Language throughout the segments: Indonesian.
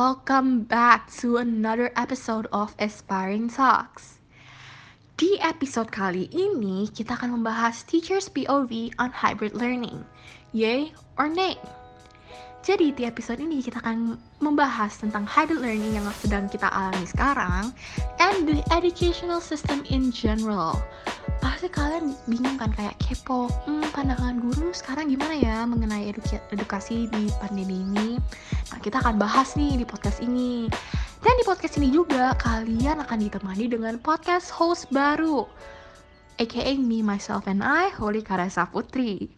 welcome back to another episode of Aspiring Talks. Di episode kali ini, kita akan membahas teacher's POV on hybrid learning. Yay or nay? Jadi di episode ini kita akan membahas tentang hybrid learning yang sedang kita alami sekarang and the educational system in general pasti kalian bingung kan kayak kepo hmm, pandangan guru sekarang gimana ya mengenai eduka edukasi di pandemi ini? Nah kita akan bahas nih di podcast ini. Dan di podcast ini juga kalian akan ditemani dengan podcast host baru aka me, myself, and I, Holy Karasa Putri.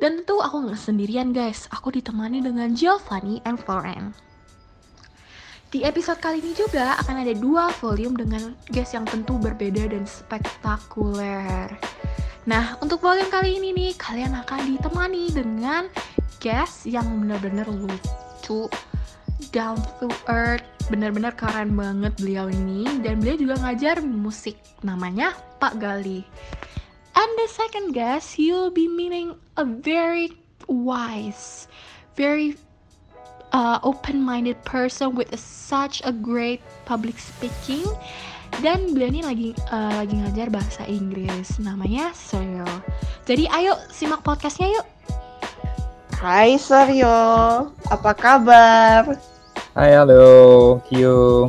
Dan tentu aku nggak sendirian guys, aku ditemani dengan Giovanni and Floren. Di episode kali ini juga akan ada dua volume dengan guest yang tentu berbeda dan spektakuler. Nah, untuk volume kali ini nih, kalian akan ditemani dengan guest yang benar-benar lucu, down to earth, benar-benar keren banget beliau ini. Dan beliau juga ngajar musik, namanya Pak Gali. And the second guest, you'll be meeting a very wise, very uh, open-minded person with a, such a great public speaking. Dan beliau ini lagi uh, lagi ngajar bahasa Inggris namanya Seryo. Jadi ayo simak podcastnya yuk. Hai Seryo. Apa kabar? Hai halo. Kyo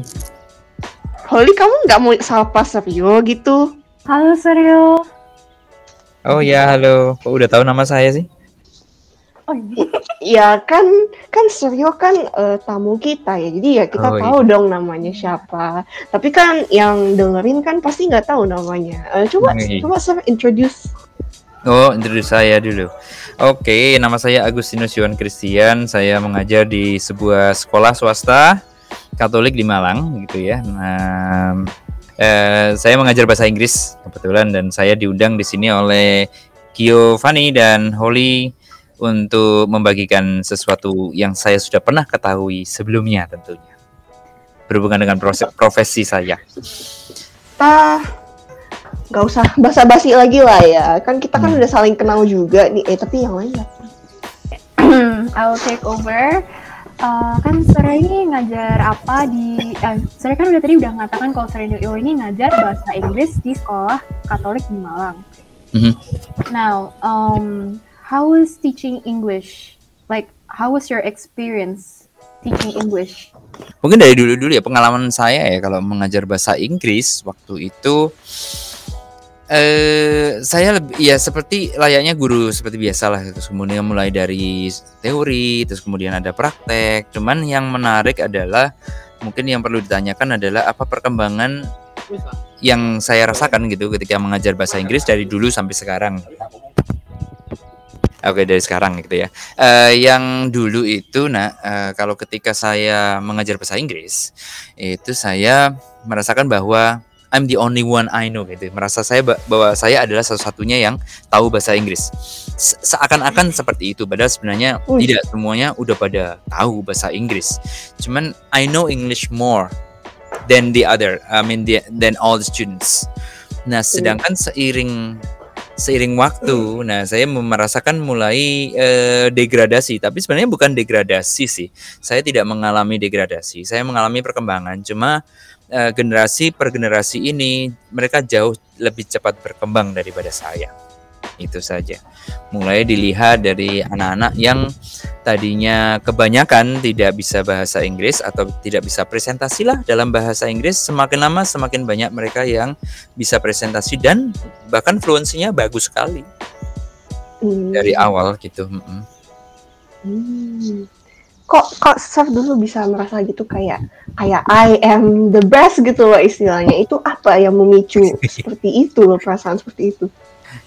Holly kamu nggak mau sapa Seryo gitu? Halo Seryo. Oh ya halo. Kok udah tahu nama saya sih Oh iya. ya kan kan Suryo kan uh, tamu kita ya, jadi ya kita Oh, tahu dong namanya siapa. Tapi kan yang dengerin kan pasti nggak tahu namanya. Eh, coba Iya. coba Sir introduce. Oh introduce saya dulu Oke nama saya Agustinus Yuan Christian Saya mengajar di sebuah sekolah swasta Katolik di Malang gitu ya Nah eh, Saya mengajar bahasa Inggris kebetulan Dan saya diundang di sini oleh Giovanni dan Holly untuk membagikan sesuatu yang saya sudah pernah ketahui sebelumnya tentunya berhubungan dengan proses profesi saya. Kita nggak usah basa-basi lagi lah ya. Kan kita kan Hmm. udah saling kenal juga nih. Eh tapi yang lain. I'll take over. Uh, kan Seryo ini ngajar apa di eh, Seryo kan udah tadi udah mengatakan kalau Seryo ini ngajar bahasa Inggris di sekolah Katolik di Malang. Mhm. Now, um, how is teaching English? Like, how was your experience teaching English? Mungkin dari dulu-dulu ya pengalaman saya ya kalau mengajar bahasa Inggris waktu itu eh saya lebih ya seperti layaknya guru seperti biasa lah terus kemudian mulai dari teori terus kemudian ada praktek cuman yang menarik adalah mungkin yang perlu ditanyakan adalah apa perkembangan yang saya rasakan gitu ketika mengajar bahasa Inggris dari dulu sampai sekarang Oke dari sekarang gitu ya. Eh, yang dulu itu, nah eh, kalau ketika saya mengajar bahasa Inggris, itu saya merasakan bahwa I'm the only one I know gitu. Merasa saya ba- bahwa saya adalah satu-satunya yang tahu bahasa Inggris. Se- Seakan-akan seperti itu, padahal sebenarnya Wih. tidak semuanya udah pada tahu bahasa Inggris. Cuman I know English more than the other, I mean the, than all the students. Nah, sedangkan seiring seiring waktu, nah saya merasakan mulai eh, degradasi. Tapi sebenarnya bukan degradasi sih. Saya tidak mengalami degradasi. Saya mengalami perkembangan. Cuma eh, generasi per generasi ini mereka jauh lebih cepat berkembang daripada saya. Itu saja. Mulai dilihat dari anak-anak yang tadinya kebanyakan tidak bisa bahasa Inggris atau tidak bisa presentasi lah dalam bahasa Inggris semakin lama semakin banyak mereka yang bisa presentasi dan bahkan fluensinya bagus sekali Hmm. dari awal gitu. Mm-mm. Hmm. Kok kok Sir dulu bisa merasa gitu kayak kayak I am the best gitu loh istilahnya. Itu apa yang memicu seperti itu loh perasaan seperti itu?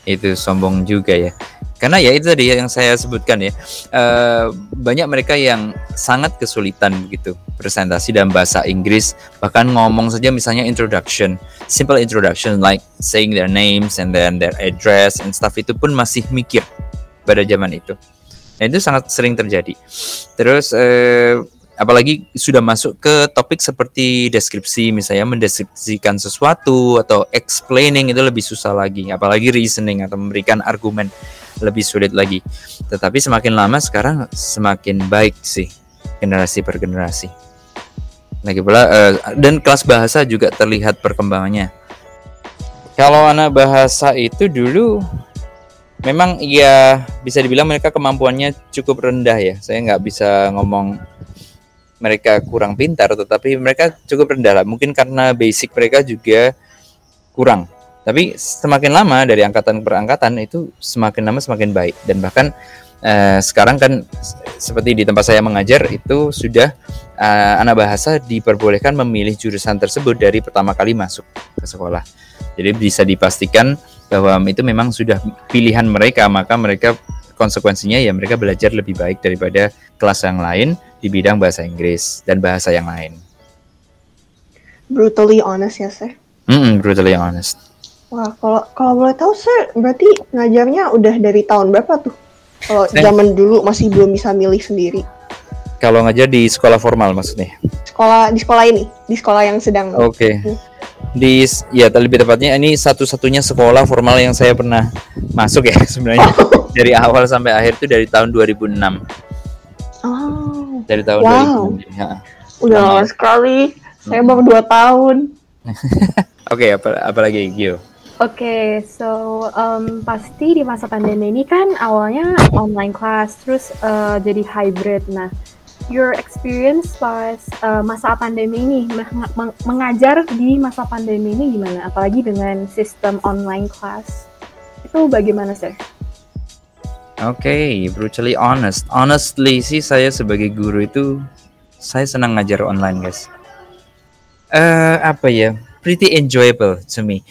Itu sombong juga ya. Karena ya itu tadi yang saya sebutkan ya. eh, banyak mereka yang sangat kesulitan gitu presentasi dalam bahasa Inggris, bahkan ngomong saja misalnya introduction, simple introduction like saying their names and then their address and stuff itu pun masih mikir pada zaman itu. Nah, itu sangat sering terjadi. Terus eh, apalagi sudah masuk ke topik seperti deskripsi misalnya mendeskripsikan sesuatu atau explaining itu lebih susah lagi, apalagi reasoning atau memberikan argumen lebih sulit lagi. Tetapi semakin lama sekarang semakin baik sih generasi per generasi. Lagi pula eh, dan kelas bahasa juga terlihat perkembangannya. Kalau anak bahasa itu dulu memang ya bisa dibilang mereka kemampuannya cukup rendah ya. Saya nggak bisa ngomong mereka kurang pintar, tetapi mereka cukup rendah lah. Mungkin karena basic mereka juga kurang. Tapi semakin lama dari angkatan per angkatan itu semakin lama semakin baik dan bahkan eh, sekarang kan seperti di tempat saya mengajar itu sudah eh, anak bahasa diperbolehkan memilih jurusan tersebut dari pertama kali masuk ke sekolah. Jadi bisa dipastikan bahwa itu memang sudah pilihan mereka, maka mereka konsekuensinya ya mereka belajar lebih baik daripada kelas yang lain di bidang bahasa Inggris dan bahasa yang lain. Brutally honest ya, Sir. Mm brutally honest. Wah, kalau kalau boleh tahu, Sir, berarti ngajarnya udah dari tahun berapa tuh? Kalau zaman dulu masih belum bisa milih sendiri. Kalau ngajar di sekolah formal maksudnya. Sekolah di sekolah ini, di sekolah yang sedang. Oke. Di s- ya lebih tepatnya ini satu-satunya sekolah formal yang saya pernah masuk ya sebenarnya dari awal sampai akhir itu dari tahun 2006. Oh, Dari tahun Wow. 2006. Ya. udah Lama. sekali. Saya baru dua tahun. Oke, apa apalagi Gio? Oke, so um, pasti di masa pandemi ini kan awalnya online class, terus uh, jadi hybrid. Nah, your experience pas uh, masa pandemi ini, meng- meng- mengajar di masa pandemi ini gimana? Apalagi dengan sistem online class, itu bagaimana, sir? Oke, brutally honest. Honestly sih saya sebagai guru itu saya senang ngajar online, guys. Eh apa ya? Pretty enjoyable to me.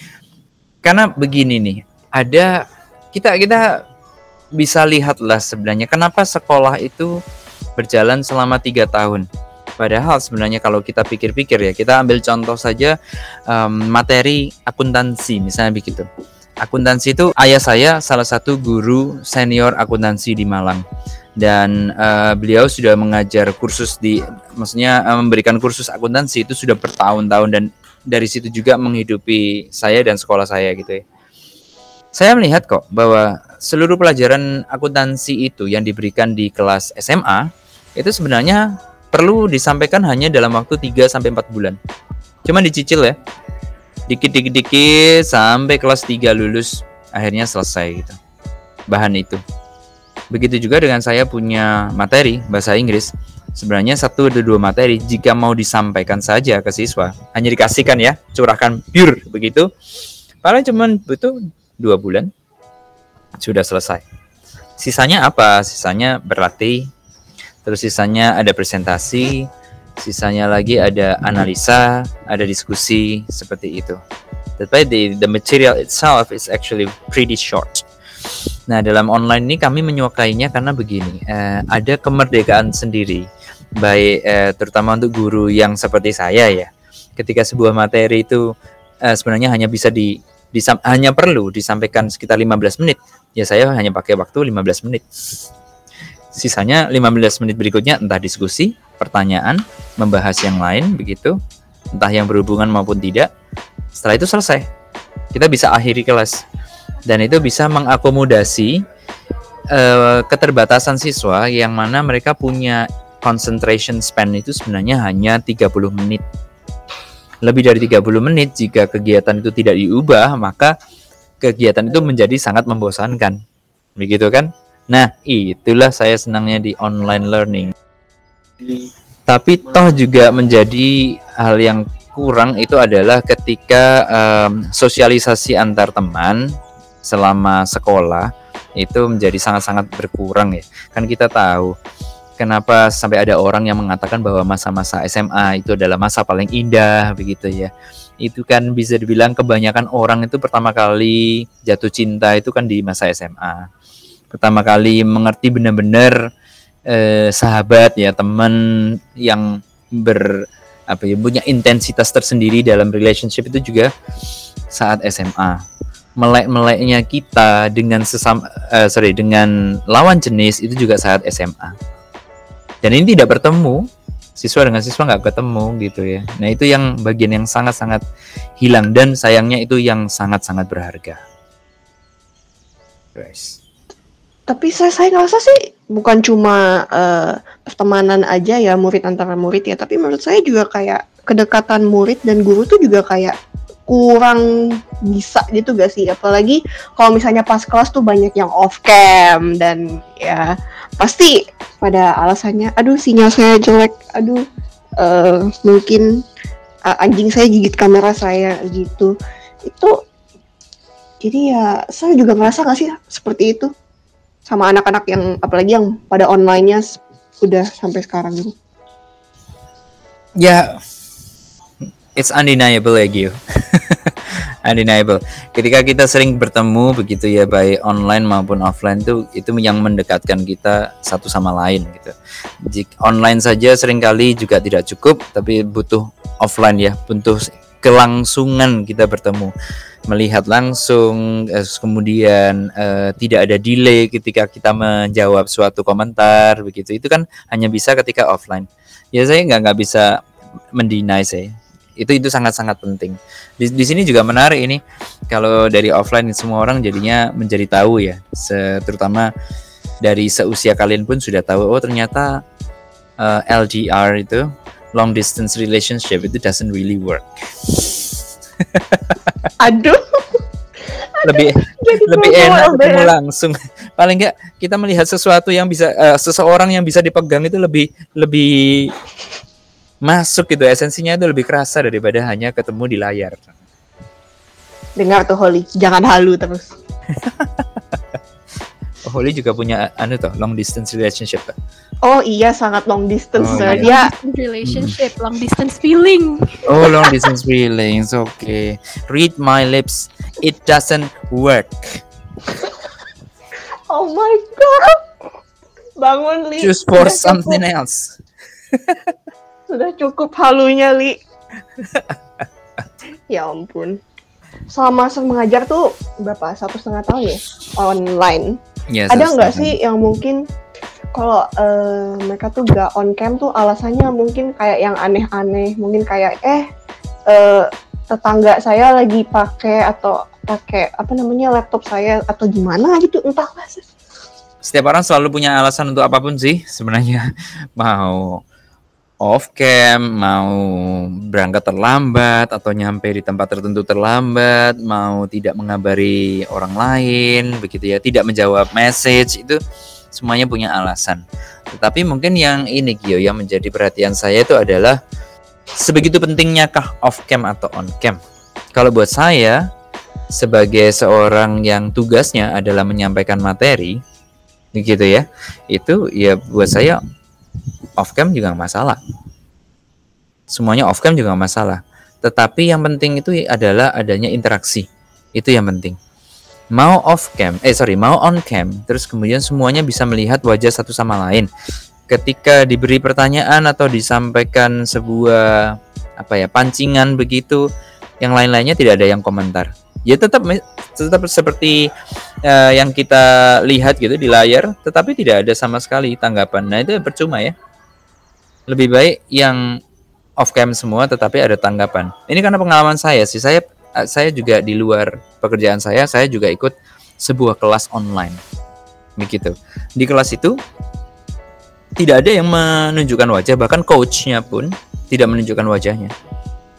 Karena begini nih, ada kita kita bisa lihatlah sebenarnya kenapa sekolah itu berjalan selama tiga tahun. Padahal sebenarnya kalau kita pikir-pikir ya, kita ambil contoh saja em, materi akuntansi misalnya begitu. Akuntansi itu ayah saya salah satu guru senior akuntansi di Malang dan eh, beliau sudah mengajar kursus di maksudnya eh, memberikan kursus akuntansi itu sudah bertahun-tahun dan dari situ juga menghidupi saya dan sekolah saya gitu ya. Saya melihat kok bahwa seluruh pelajaran akuntansi itu yang diberikan di kelas SMA itu sebenarnya perlu disampaikan hanya dalam waktu 3 sampai 4 bulan. Cuma dicicil ya. Dikit-dikit-dikit sampai kelas 3 lulus akhirnya selesai gitu. Bahan itu. Begitu juga dengan saya punya materi bahasa Inggris. Sebenarnya satu atau dua materi jika mau disampaikan saja ke siswa hanya dikasihkan ya curahkan pure begitu paling cuman butuh dua bulan sudah selesai sisanya apa sisanya berlatih terus sisanya ada presentasi sisanya lagi ada analisa ada diskusi seperti itu tapi the, the material itself is actually pretty short Nah, dalam online ini kami menyukainya karena begini, eh, ada kemerdekaan sendiri, baik eh, terutama untuk guru yang seperti saya ya. Ketika sebuah materi itu eh, sebenarnya hanya bisa di, disam- hanya perlu disampaikan sekitar 15 menit, ya saya hanya pakai waktu 15 menit. Sisanya 15 menit berikutnya entah diskusi, pertanyaan, membahas yang lain begitu, entah yang berhubungan maupun tidak. Setelah itu selesai. Kita bisa akhiri kelas dan itu bisa mengakomodasi eh, keterbatasan siswa yang mana mereka punya concentration span itu sebenarnya hanya 30 menit. Lebih dari 30 menit jika kegiatan itu tidak diubah, maka kegiatan itu menjadi sangat membosankan. Begitu kan? Nah, itulah saya senangnya di online learning. Tapi toh juga menjadi hal yang kurang itu adalah ketika em, sosialisasi antar teman selama sekolah itu menjadi sangat-sangat berkurang ya. Kan kita tahu kenapa sampai ada orang yang mengatakan bahwa masa-masa SMA itu adalah masa paling indah begitu ya. Itu kan bisa dibilang kebanyakan orang itu pertama kali jatuh cinta itu kan di masa SMA. Pertama kali mengerti benar-benar eh, sahabat ya, teman yang ber apa ya punya intensitas tersendiri dalam relationship itu juga saat SMA melek-meleknya kita dengan sesama eh, sorry dengan lawan jenis itu juga saat SMA dan ini tidak bertemu siswa dengan siswa nggak ketemu gitu ya. Nah itu yang bagian yang sangat-sangat hilang dan sayangnya itu yang sangat-sangat berharga. Guys tapi saya saya ngerasa sih bukan cuma eh, pertemanan aja ya murid antara murid ya. Tapi menurut saya juga kayak kedekatan murid dan guru tuh juga kayak kurang bisa gitu gak sih? Apalagi kalau misalnya pas kelas tuh banyak yang off cam dan ya pasti pada alasannya aduh sinyal saya jelek. Aduh eh, mungkin uh, anjing saya gigit kamera saya gitu. Itu jadi ya saya juga ngerasa gak sih seperti itu sama anak-anak yang apalagi yang pada online-nya udah sampai sekarang gitu. Ya, it's undeniable lagi undeniable. Ketika kita sering bertemu begitu ya baik online maupun offline tuh itu yang mendekatkan kita satu sama lain gitu. Jika online saja sering kali juga tidak cukup, tapi butuh offline ya, butuh kelangsungan kita bertemu, melihat langsung, eh, kemudian eh, tidak ada delay ketika kita menjawab suatu komentar begitu. Itu kan hanya bisa ketika offline. Ya saya nggak nggak bisa mendinai saya itu itu sangat-sangat penting. Di, di sini juga menarik ini kalau dari offline semua orang jadinya menjadi tahu ya, terutama dari seusia kalian pun sudah tahu oh ternyata eh, LDR itu long distance relationship itu doesn't really work. Aduh, Lebih jadi lebih promo enak ketemu LDR. langsung. Paling enggak kita melihat sesuatu yang bisa eh, seseorang yang bisa dipegang itu lebih lebih masuk gitu esensinya itu lebih kerasa daripada hanya ketemu di layar. Dengar tuh Holly, jangan halu terus. Holly juga punya anu tuh long distance relationship. Pak. Oh iya sangat long distance Oh, sir. iya. Dia relationship, long distance feeling. Oh, long distance feelings. Okay. Read my lips. It doesn't work. Oh my god. Bangun Li. Choose for Sudah cukup. something else. Sudah cukup halunya Li. ya ampun. Selama mengajar tuh berapa? Satu setengah tahun ya online. Yes, Ada nggak sih yang mungkin kalau eh, mereka tuh gak on cam tuh alasannya mungkin kayak yang aneh-aneh, mungkin kayak eh eh, tetangga saya lagi pakai atau pakai apa namanya laptop saya atau gimana gitu entahlah. Setiap orang selalu punya alasan untuk apa pun sih sebenarnya. Mau off cam, mau berangkat terlambat atau nyampe di tempat tertentu terlambat, mau tidak mengabari orang lain, begitu ya, tidak menjawab message itu semuanya punya alasan. Tetapi mungkin yang ini Gio yang menjadi perhatian saya itu adalah sebegitu pentingnya kah off cam atau on cam? Kalau buat saya sebagai seorang yang tugasnya adalah menyampaikan materi, gitu ya, itu ya buat saya off cam juga nggak masalah. Semuanya off cam juga nggak masalah. Tetapi yang penting itu adalah adanya interaksi. Itu yang penting. Mau off cam, eh sorry, mau on cam, terus kemudian semuanya bisa melihat wajah satu sama lain. Ketika diberi pertanyaan atau disampaikan sebuah apa ya pancingan begitu, yang lain-lainnya tidak ada yang komentar. Ya tetap tetap seperti eh, yang kita lihat gitu di layar, tetapi tidak ada sama sekali tanggapan. Nah itu percuma ya. Lebih baik yang off cam semua, tetapi ada tanggapan. Ini karena pengalaman saya sih. Saya eh, saya juga di luar pekerjaan saya, saya juga ikut sebuah kelas online, begitu. Di kelas itu tidak ada yang menunjukkan wajah, bahkan coachnya pun tidak menunjukkan wajahnya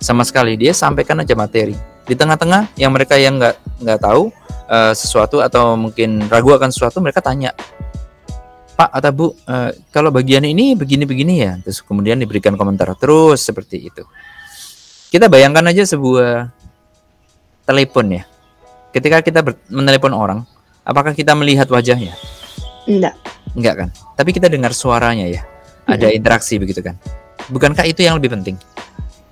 sama sekali. Dia sampaikan aja materi. Di tengah-tengah yang mereka yang nggak nggak tahu eh, sesuatu atau mungkin ragu akan sesuatu, mereka tanya, Pak atau Bu, eh, kalau bagian ini begini-begini ya, terus kemudian diberikan komentar terus seperti itu. Kita bayangkan aja sebuah telepon ya. Ketika kita menelepon orang, apakah kita melihat wajahnya? Enggak. Enggak kan? Tapi kita dengar suaranya ya. Ada interaksi begitu kan? Bukankah itu yang lebih penting?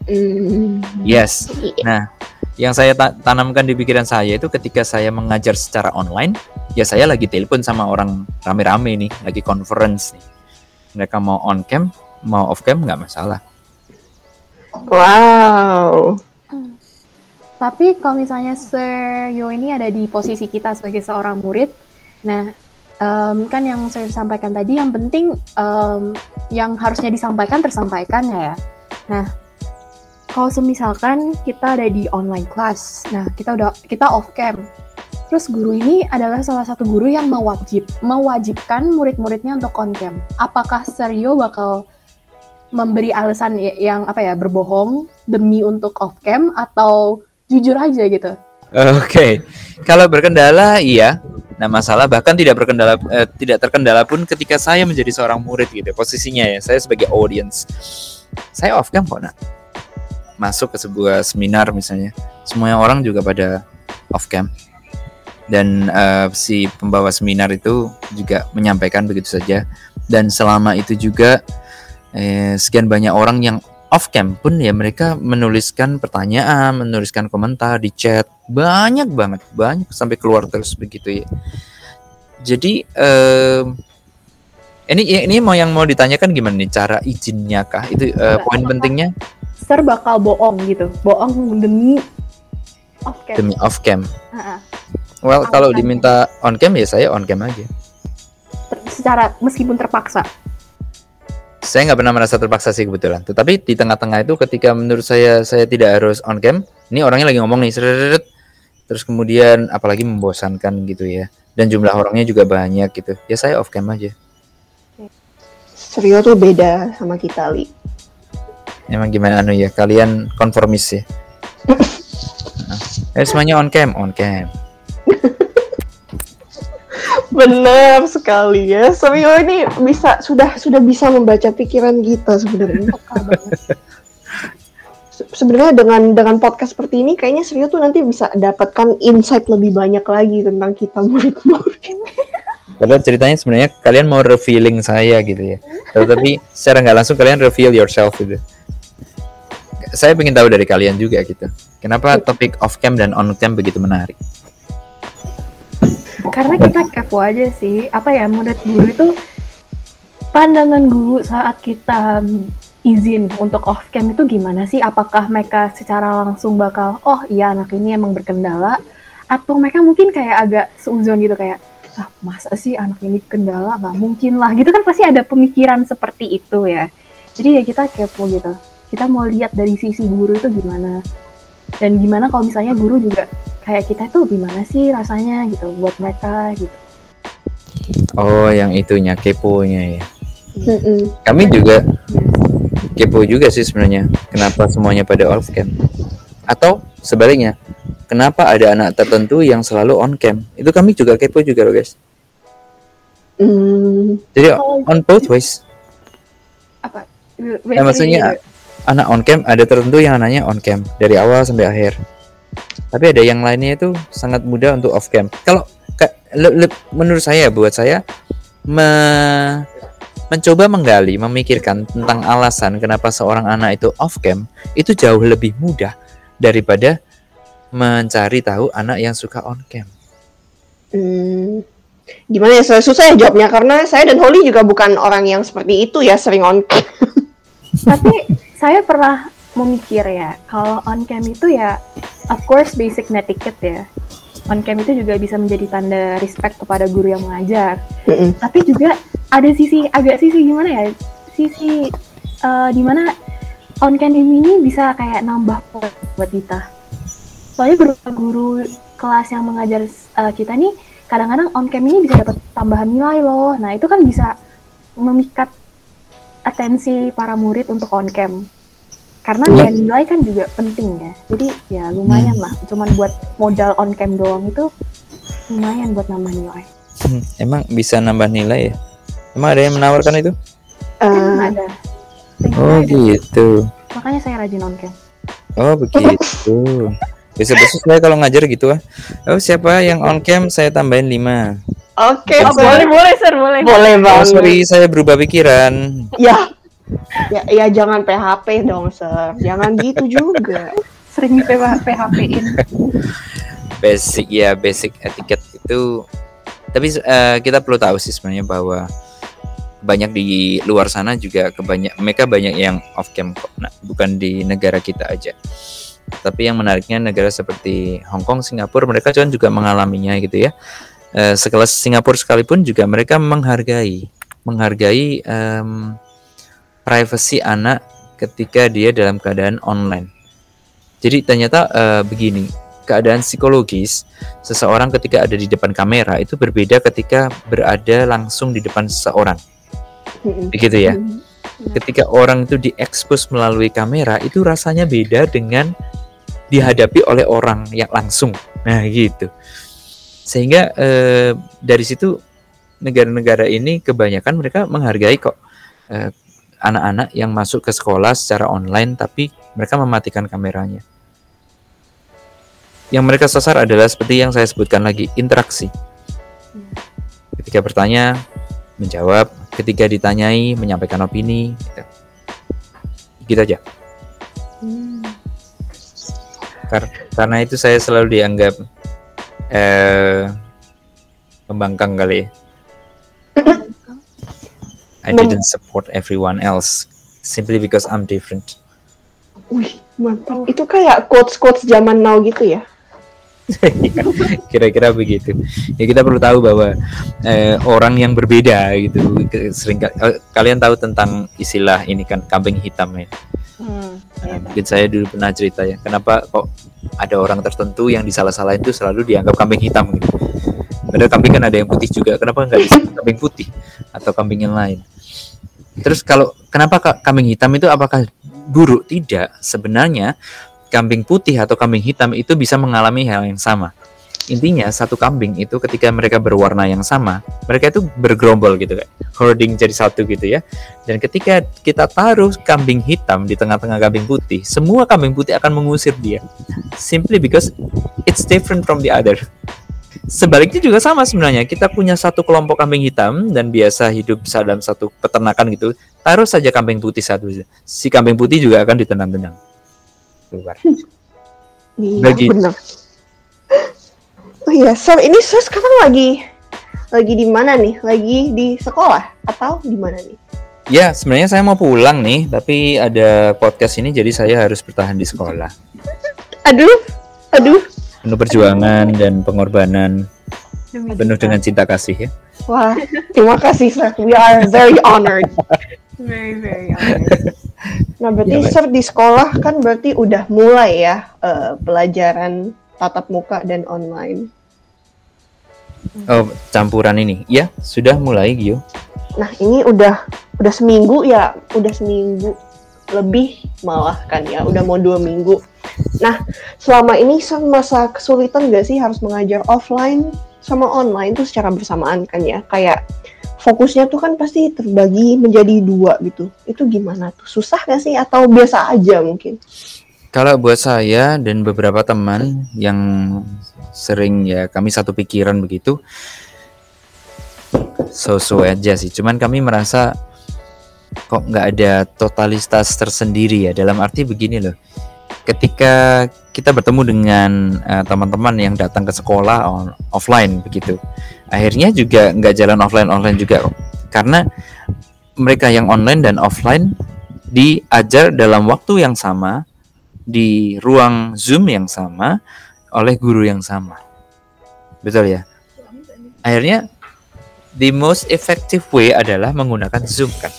Hmm. Yes. Nah, yang saya ta- tanamkan di pikiran saya itu ketika saya mengajar secara online, ya saya lagi telepon sama orang rame-rame nih, lagi conference nih. Mereka mau on cam, mau off cam nggak masalah. Wow. Tapi kalau misalnya Sir Yo ini ada di posisi kita sebagai seorang murid, nah em, kan yang saya sampaikan tadi yang penting em, yang harusnya disampaikan tersampaikan ya. Nah, kalau semisalkan kita ada di online class, nah kita udah kita off cam, Terus guru ini adalah salah satu guru yang mewajib mewajibkan murid-muridnya untuk on cam. Apakah Serio bakal memberi alasan yang apa ya berbohong demi untuk off cam atau jujur aja gitu? Oke, kalau berkendala iya. Nah masalah bahkan tidak berkendala, eh, tidak terkendala pun ketika saya menjadi seorang murid gitu. Posisinya ya, saya sebagai audience, saya off cam kok nak. Masuk ke sebuah seminar misalnya, semua orang juga pada off cam. Dan eh, si pembawa seminar itu juga menyampaikan begitu saja. Dan selama itu juga eh, sekian banyak orang yang off cam pun ya mereka menuliskan pertanyaan, menuliskan komentar di chat banyak banget, banyak sampai keluar terus begitu ya. Jadi em, ini ini mau yang mau ditanyakan gimana nih cara izinnya kah? Itu eh, Enggak, poin pentingnya Ser bakal bohong gitu, bohong demi off cam. demi off cam. Heeh. Well kalau Alasannya. diminta on cam ya saya on cam aja. Ter- secara meskipun terpaksa. Saya nggak pernah merasa terpaksa sih kebetulan. Tetapi di tengah-tengah itu ketika menurut saya saya tidak harus on cam, ini orangnya lagi ngomong nih, seret, terus kemudian apalagi membosankan gitu ya. Dan jumlah orangnya juga banyak gitu. Ya saya off cam aja. Serio tuh beda sama kita, Li. Emang gimana anu ya? Kalian konformis ya? Nah, eh, semuanya on cam, on cam. Benar sekali ya. Serio ini bisa sudah sudah bisa membaca pikiran kita sebenarnya. Sebenarnya dengan dengan podcast seperti ini kayaknya Serio tuh nanti bisa dapatkan insight lebih banyak lagi tentang kita murid-murid. Padahal ceritanya sebenarnya kalian mau revealing saya gitu ya. Tetapi secara nggak langsung kalian reveal yourself gitu. Saya ingin tahu dari kalian juga gitu. Kenapa topik off cam dan on cam begitu menarik? Karena kita kepo aja sih, apa ya menurut guru itu pandangan guru saat kita izin untuk off cam itu gimana sih? Apakah mereka secara langsung bakal, oh iya anak ini emang berkendala, atau mereka mungkin kayak agak seuzon gitu kayak, ah masa sih anak ini kendala nggak mungkin lah gitu kan pasti ada pemikiran seperti itu ya. Jadi ya kita kepo gitu. Kita mau lihat dari sisi guru itu gimana dan gimana kalau misalnya guru juga kayak kita tuh gimana sih rasanya gitu buat mereka gitu. Oh, yang itunya keponya ya. Mm-mm. Kami juga kepo juga sih sebenarnya. Kenapa semuanya pada off cam? Atau sebaliknya, kenapa ada anak tertentu yang selalu on cam? Itu kami juga kepo juga loh guys. Hmm, Jadi Oh, on both ways. apa? Ya, maksudnya anak on cam ada tertentu yang anaknya on cam dari awal sampai akhir. Tapi ada yang lainnya itu sangat mudah untuk off cam. Kalau menurut saya buat saya me- mencoba menggali, memikirkan tentang alasan kenapa seorang anak itu off cam itu jauh lebih mudah daripada mencari tahu anak yang suka on cam. hmm. Gimana ya? Susah ya jawabnya karena saya dan Holly juga bukan orang yang seperti itu ya sering on cam. Tapi saya pernah memikir ya, kalau on cam itu ya, of course basic netiquette ya. On cam itu juga bisa menjadi tanda respect kepada guru yang mengajar. Mm-mm. Tapi juga ada sisi agak sisi gimana ya? Sisi eh, di mana on cam ini bisa kayak nambah poin buat kita. Soalnya beberapa guru kelas yang mengajar eh, kita nih kadang-kadang on cam ini bisa dapat tambahan nilai loh. Nah itu kan bisa memikat atensi para murid untuk on cam. Karena ya nilai kan juga penting ya. Jadi ya lumayan lah. Cuman buat modal on cam doang itu lumayan buat nambah nilai. Hmm, Emang bisa nambah nilai ya? Emang ada yang menawarkan itu? Eh, Kan ada. Oh gitu. Makanya saya rajin on cam. Oh begitu. Besok-besok saya kalau ngajar gitu ah. Oh siapa yang on cam saya tambahin 5 Oke, Oh, Sir. boleh boleh sir boleh. Boleh Oh banget. sorry saya berubah pikiran. Ya. Ya, ya jangan PHP dong, Sir. Jangan gitu juga. Sering PHP-in. Basic ya basic etiket itu. Tapi eh, kita perlu tahu sih sebenarnya bahwa banyak di luar sana juga kebanyak mereka banyak yang off cam kok. Nah, bukan di negara kita aja. Tapi yang menariknya negara seperti Hong Kong, Singapura mereka kan juga mengalaminya gitu ya. Eh, sekelas Singapura sekalipun juga mereka menghargai menghargai em, privasi anak ketika dia dalam keadaan online. Jadi ternyata eh, begini, keadaan psikologis seseorang ketika ada di depan kamera itu berbeda ketika berada langsung di depan seseorang. Begitu ya. Mm. Ketika orang itu diekspos melalui kamera itu rasanya beda dengan dihadapi oleh orang yang langsung. Nah, gitu. Sehingga eh, dari situ negara-negara ini kebanyakan mereka menghargai kok eh, anak-anak yang masuk ke sekolah secara online tapi mereka mematikan kameranya. Yang mereka sasar adalah seperti yang saya sebutkan lagi, interaksi. Ketika bertanya, menjawab, ketika ditanyai, menyampaikan opini, gitu. Gitu aja. Hmm. Kar- karena itu saya selalu dianggap eh kali. I didn't support everyone else simply because I'm different. Wih, mantap. Itu kayak quotes-quotes zaman now gitu ya. Kira-kira begitu. Ya kita perlu tahu bahwa eh, orang yang berbeda gitu sering eh, kalian tahu tentang istilah ini kan kambing hitam ya. Hmm. Nah, mungkin saya dulu pernah cerita ya, kenapa kok ada orang tertentu yang disalah-salahin itu selalu dianggap kambing hitam gitu. Padahal kambing kan ada yang putih juga, kenapa nggak disebut kambing putih atau kambing yang lain? Terus kalau kenapa ka- kambing hitam itu apakah buruk? Tidak, sebenarnya kambing putih atau kambing hitam itu bisa mengalami hal yang sama. Intinya satu kambing itu ketika mereka berwarna yang sama, mereka itu bergerombol gitu kayak hoarding jadi satu gitu ya. Dan ketika kita taruh kambing hitam di tengah-tengah kambing putih, semua kambing putih akan mengusir dia. Simply because it's different from the other. Sebaliknya juga sama sebenarnya. Kita punya satu kelompok kambing hitam dan biasa hidup dalam satu peternakan gitu. Taruh saja kambing putih satu. Si kambing putih juga akan ditendang-tendang. Keluar. Iya, Bagi- bener. Oh iya, Sir, ini Sir sekarang lagi lagi di mana nih? Lagi di sekolah atau di mana nih? Ya, sebenarnya saya mau pulang nih, tapi ada podcast ini jadi saya harus bertahan di sekolah. Aduh, aduh. Penuh perjuangan dan pengorbanan, Demi penuh dengan cinta kasih ya. Wah, terima kasih Sir. We are very honored. very very honored. Nah, berarti Ya. Sir di sekolah kan berarti udah mulai ya eh, pelajaran tatap muka dan online. Oh, campuran ini. Ya, sudah mulai, Gio. Nah, ini udah udah seminggu ya, udah seminggu lebih malah kan ya, udah mau dua minggu. Nah, selama ini masa kesulitan gak sih harus mengajar offline sama online tuh secara bersamaan kan ya? Kayak fokusnya tuh kan pasti terbagi menjadi dua gitu. Itu gimana tuh? Susah gak sih atau biasa aja mungkin? Kalau buat saya dan beberapa teman yang sering ya kami satu pikiran begitu, so-so aja sih. Cuman kami merasa kok nggak ada totalitas tersendiri ya. Dalam arti begini loh, ketika kita bertemu dengan eh, teman-teman yang datang ke sekolah on- offline begitu, akhirnya juga nggak jalan offline offline juga. Karena mereka yang online dan offline diajar dalam waktu yang sama di ruang Zoom yang sama oleh guru yang sama. Betul ya? Akhirnya the most effective way adalah menggunakan Zoom kan.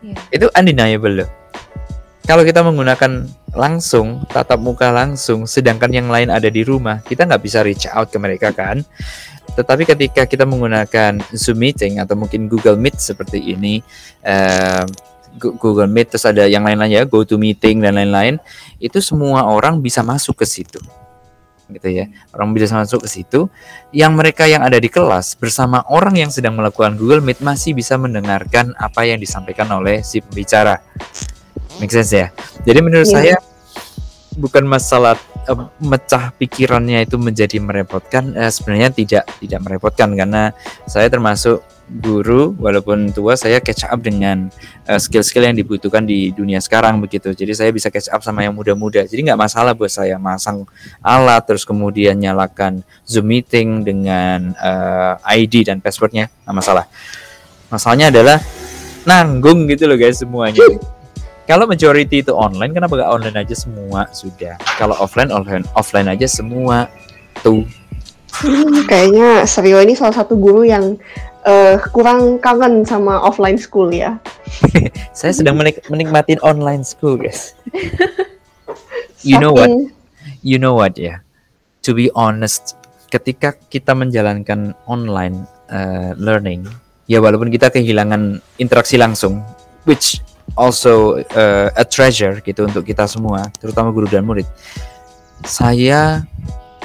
Iya. Itu undeniable loh. Kalau kita menggunakan langsung, tatap muka langsung, sedangkan yang lain ada di rumah, kita nggak bisa reach out ke mereka kan. Tetapi ketika kita menggunakan Zoom meeting atau mungkin Google Meet seperti ini, eh, Google Meet terus ada yang lain-lain ya, Go to Meeting dan lain-lain, itu semua orang bisa masuk ke situ. Gitu ya. Orang bisa masuk ke situ. Yang mereka yang ada di kelas bersama orang yang sedang melakukan Google Meet masih bisa mendengarkan apa yang disampaikan oleh si pembicara. Make sense ya? Jadi menurut Iya. saya bukan masalah eh, mecah pikirannya itu menjadi merepotkan eh, sebenarnya tidak tidak merepotkan karena saya termasuk guru walaupun tua saya catch up dengan eh, skill-skill yang dibutuhkan di dunia sekarang begitu. Jadi saya bisa catch up sama yang muda-muda. Jadi nggak masalah buat saya masang alat terus kemudian nyalakan zoom meeting dengan eh, ID dan passwordnya nggak masalah. Masalahnya adalah nanggung gitu loh guys semuanya. Kalau majority itu online kenapa nggak online aja semua? Sudah. Kalau offline offline offline aja semua. Tuh. Hmm, kayaknya Serio ini salah satu guru yang eh, kurang kangen sama offline school ya. saya sedang menik menikmatin online school guys. You know what? You know what ya to be honest ketika kita menjalankan online uh, learning ya walaupun kita kehilangan interaksi langsung which also uh, a treasure gitu untuk kita semua terutama guru dan murid saya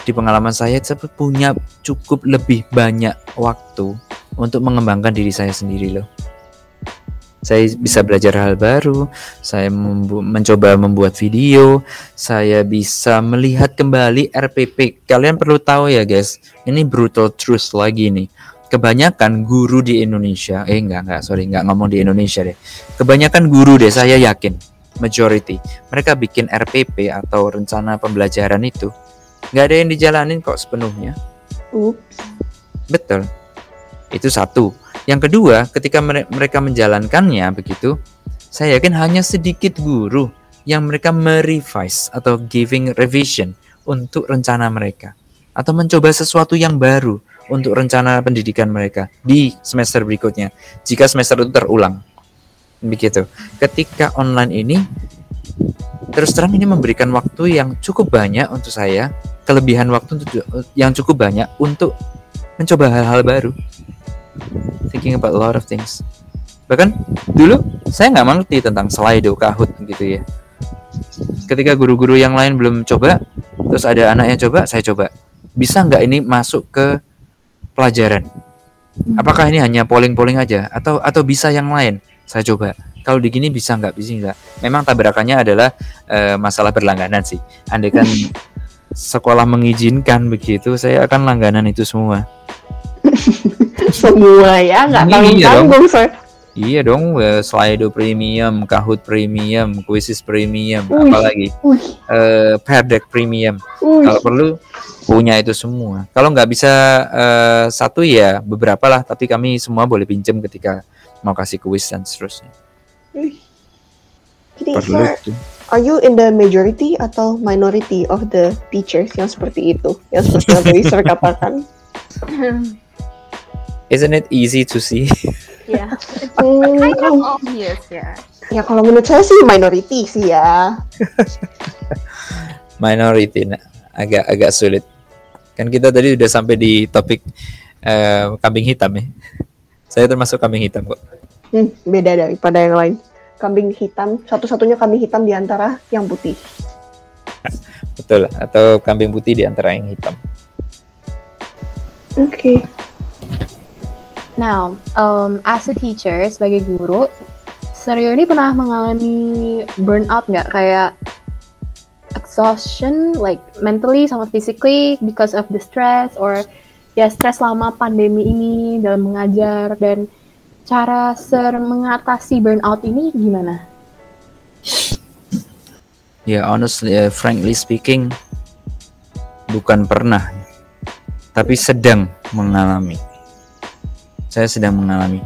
di pengalaman saya saya punya cukup lebih banyak waktu untuk mengembangkan diri saya sendiri loh saya bisa belajar hal baru, saya membu mencoba membuat video, saya bisa melihat kembali RPP. Kalian perlu tahu ya guys, ini brutal truth lagi nih. Kebanyakan guru di Indonesia, eh enggak enggak, sorry enggak ngomong di Indonesia deh. Kebanyakan guru deh, saya yakin majority mereka bikin RPP atau rencana pembelajaran itu nggak ada yang dijalanin kok sepenuhnya. Ups. Betul. Itu satu. Yang kedua, ketika mereka menjalankannya begitu, saya yakin hanya sedikit guru yang mereka merevise atau giving revision untuk rencana mereka atau mencoba sesuatu yang baru untuk rencana pendidikan mereka di semester berikutnya jika semester itu terulang. Begitu. Ketika online ini terus terang ini memberikan waktu yang cukup banyak untuk saya, kelebihan waktu yang cukup banyak untuk mencoba hal-hal baru. Thinking about a lot of things. Bahkan dulu saya nggak mengerti tentang Slido, Kahoot gitu ya. Ketika guru-guru yang lain belum coba terus ada anak yang coba saya coba. Bisa nggak ini masuk ke pelajaran? Apakah ini hanya polling-polling aja? Atau atau bisa yang lain? Saya coba kalau di gini bisa nggak bisa nggak memang tabrakannya adalah uh, masalah berlangganan sih andai kan sekolah mengizinkan begitu saya akan langganan itu semua semua ya nggak tanggung Iya dong. tanggung saya Iya dong, eh, Slido Premium, Kahoot Premium, Quizzes Premium, Wih. apalagi Wih, eh Perdek Premium. Kalau perlu punya itu semua. Kalau nggak bisa eh, satu ya beberapa lah, tapi kami semua boleh pinjam ketika mau kasih kuis dan seterusnya. Tuh. are you in the majority atau minority of the teachers yang seperti itu? Yang seperti yang tadi sir katakan. Isn't it easy to see? ya Hmm, kind of kalau- obvious ya ya kalau menurut saya sih minority sih ya. Minority, nah, agak agak sulit. Kan kita tadi udah sampai di topik eh, kambing hitam ya. Saya termasuk kambing hitam kok. Hmm, beda daripada yang lain. Kambing hitam, satu-satunya kambing hitam di antara yang putih. Betul, atau kambing putih di antara yang hitam. Oke. Now, um, as a teacher, sebagai guru, Seryo ini pernah mengalami burnout nggak? Kayak exhaustion, like mentally sama physically because of the stress, or ya stress selama pandemi ini dalam mengajar, dan cara Ser mengatasi burnout ini gimana? Ya, honestly, uh, frankly speaking, bukan pernah, tapi sedang mengalami. Saya sedang mengalami.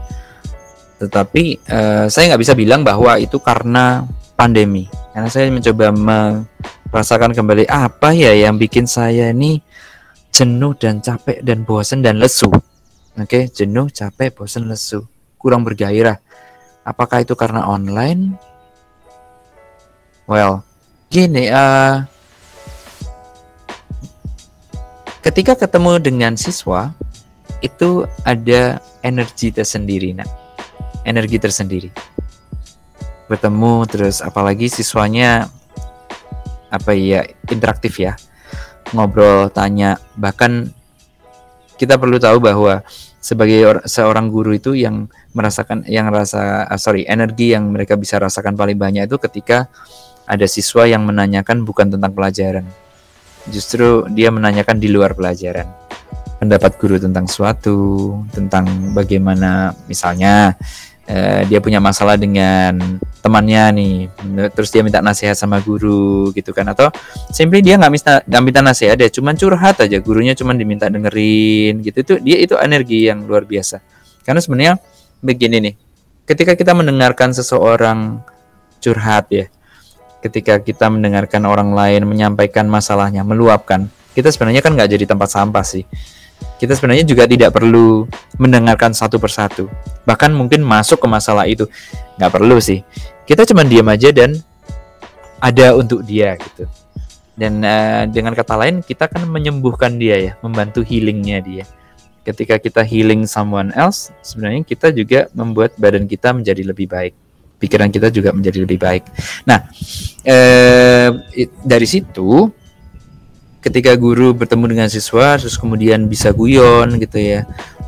Tetapi eh, saya nggak bisa bilang bahwa itu karena pandemi, karena saya mencoba merasakan kembali apa ya yang bikin saya ini jenuh dan capek dan bosan dan lesu. Oke, jenuh, capek, bosan, lesu, kurang bergairah. Apakah itu karena online? Well, gini, eh ketika ketemu dengan siswa itu ada energi tersendiri, nak, energi tersendiri. Bertemu terus, apalagi siswanya apa ya interaktif ya, ngobrol, tanya, bahkan kita perlu tahu bahwa sebagai or- seorang guru itu yang merasakan yang rasa ah, sorry energi yang mereka bisa rasakan paling banyak itu ketika ada siswa yang menanyakan bukan tentang pelajaran. Justru dia menanyakan di luar pelajaran. Pendapat guru tentang suatu tentang bagaimana misalnya eh, dia punya masalah dengan temannya nih. Terus dia minta nasihat sama guru gitu kan. Atau simply dia nggak minta nggak minta nasihat dia cuman curhat aja. Gurunya cuman diminta dengerin gitu. Itu dia itu energi yang luar biasa. Karena sebenarnya begini nih ketika kita mendengarkan seseorang curhat ya ketika kita mendengarkan orang lain menyampaikan masalahnya meluapkan kita sebenarnya kan nggak jadi tempat sampah sih kita sebenarnya juga tidak perlu mendengarkan satu persatu. Bahkan mungkin masuk ke masalah itu. Nggak perlu sih. Kita cuma diam aja dan ada untuk dia gitu. Dan eh, dengan kata lain kita kan menyembuhkan dia ya. Membantu healingnya dia. Ketika kita healing someone else sebenarnya kita juga membuat badan kita menjadi lebih baik. Pikiran kita juga menjadi lebih baik. Nah i- dari situ ketika guru bertemu dengan siswa terus kemudian bisa guyon gitu ya.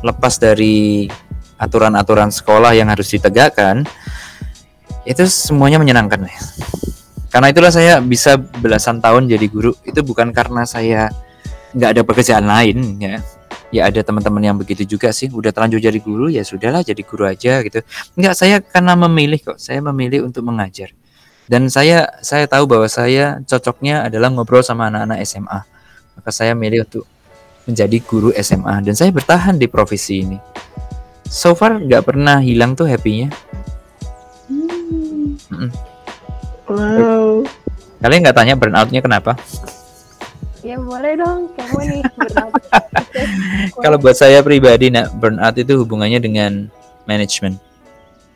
Lepas dari aturan-aturan sekolah yang harus ditegakkan itu semuanya menyenangkan ya. Karena itulah saya bisa belasan tahun jadi guru. Itu bukan karena saya nggak ada pekerjaan lain ya. Ya ada teman-teman yang begitu juga sih. Udah terlanjur jadi guru ya sudahlah jadi guru aja gitu. Nggak saya karena memilih kok. Saya memilih untuk mengajar dan saya saya tahu bahwa saya cocoknya adalah ngobrol sama anak-anak SMA maka saya milih untuk menjadi guru SMA dan saya bertahan di profesi ini so far nggak pernah hilang tuh happy-nya Hmm. Mm-mm. Wow. kalian nggak tanya burnout-nya kenapa Ya boleh dong, kamu nih burnout. Kalau buat saya pribadi, nak burnout itu hubungannya dengan manajemen.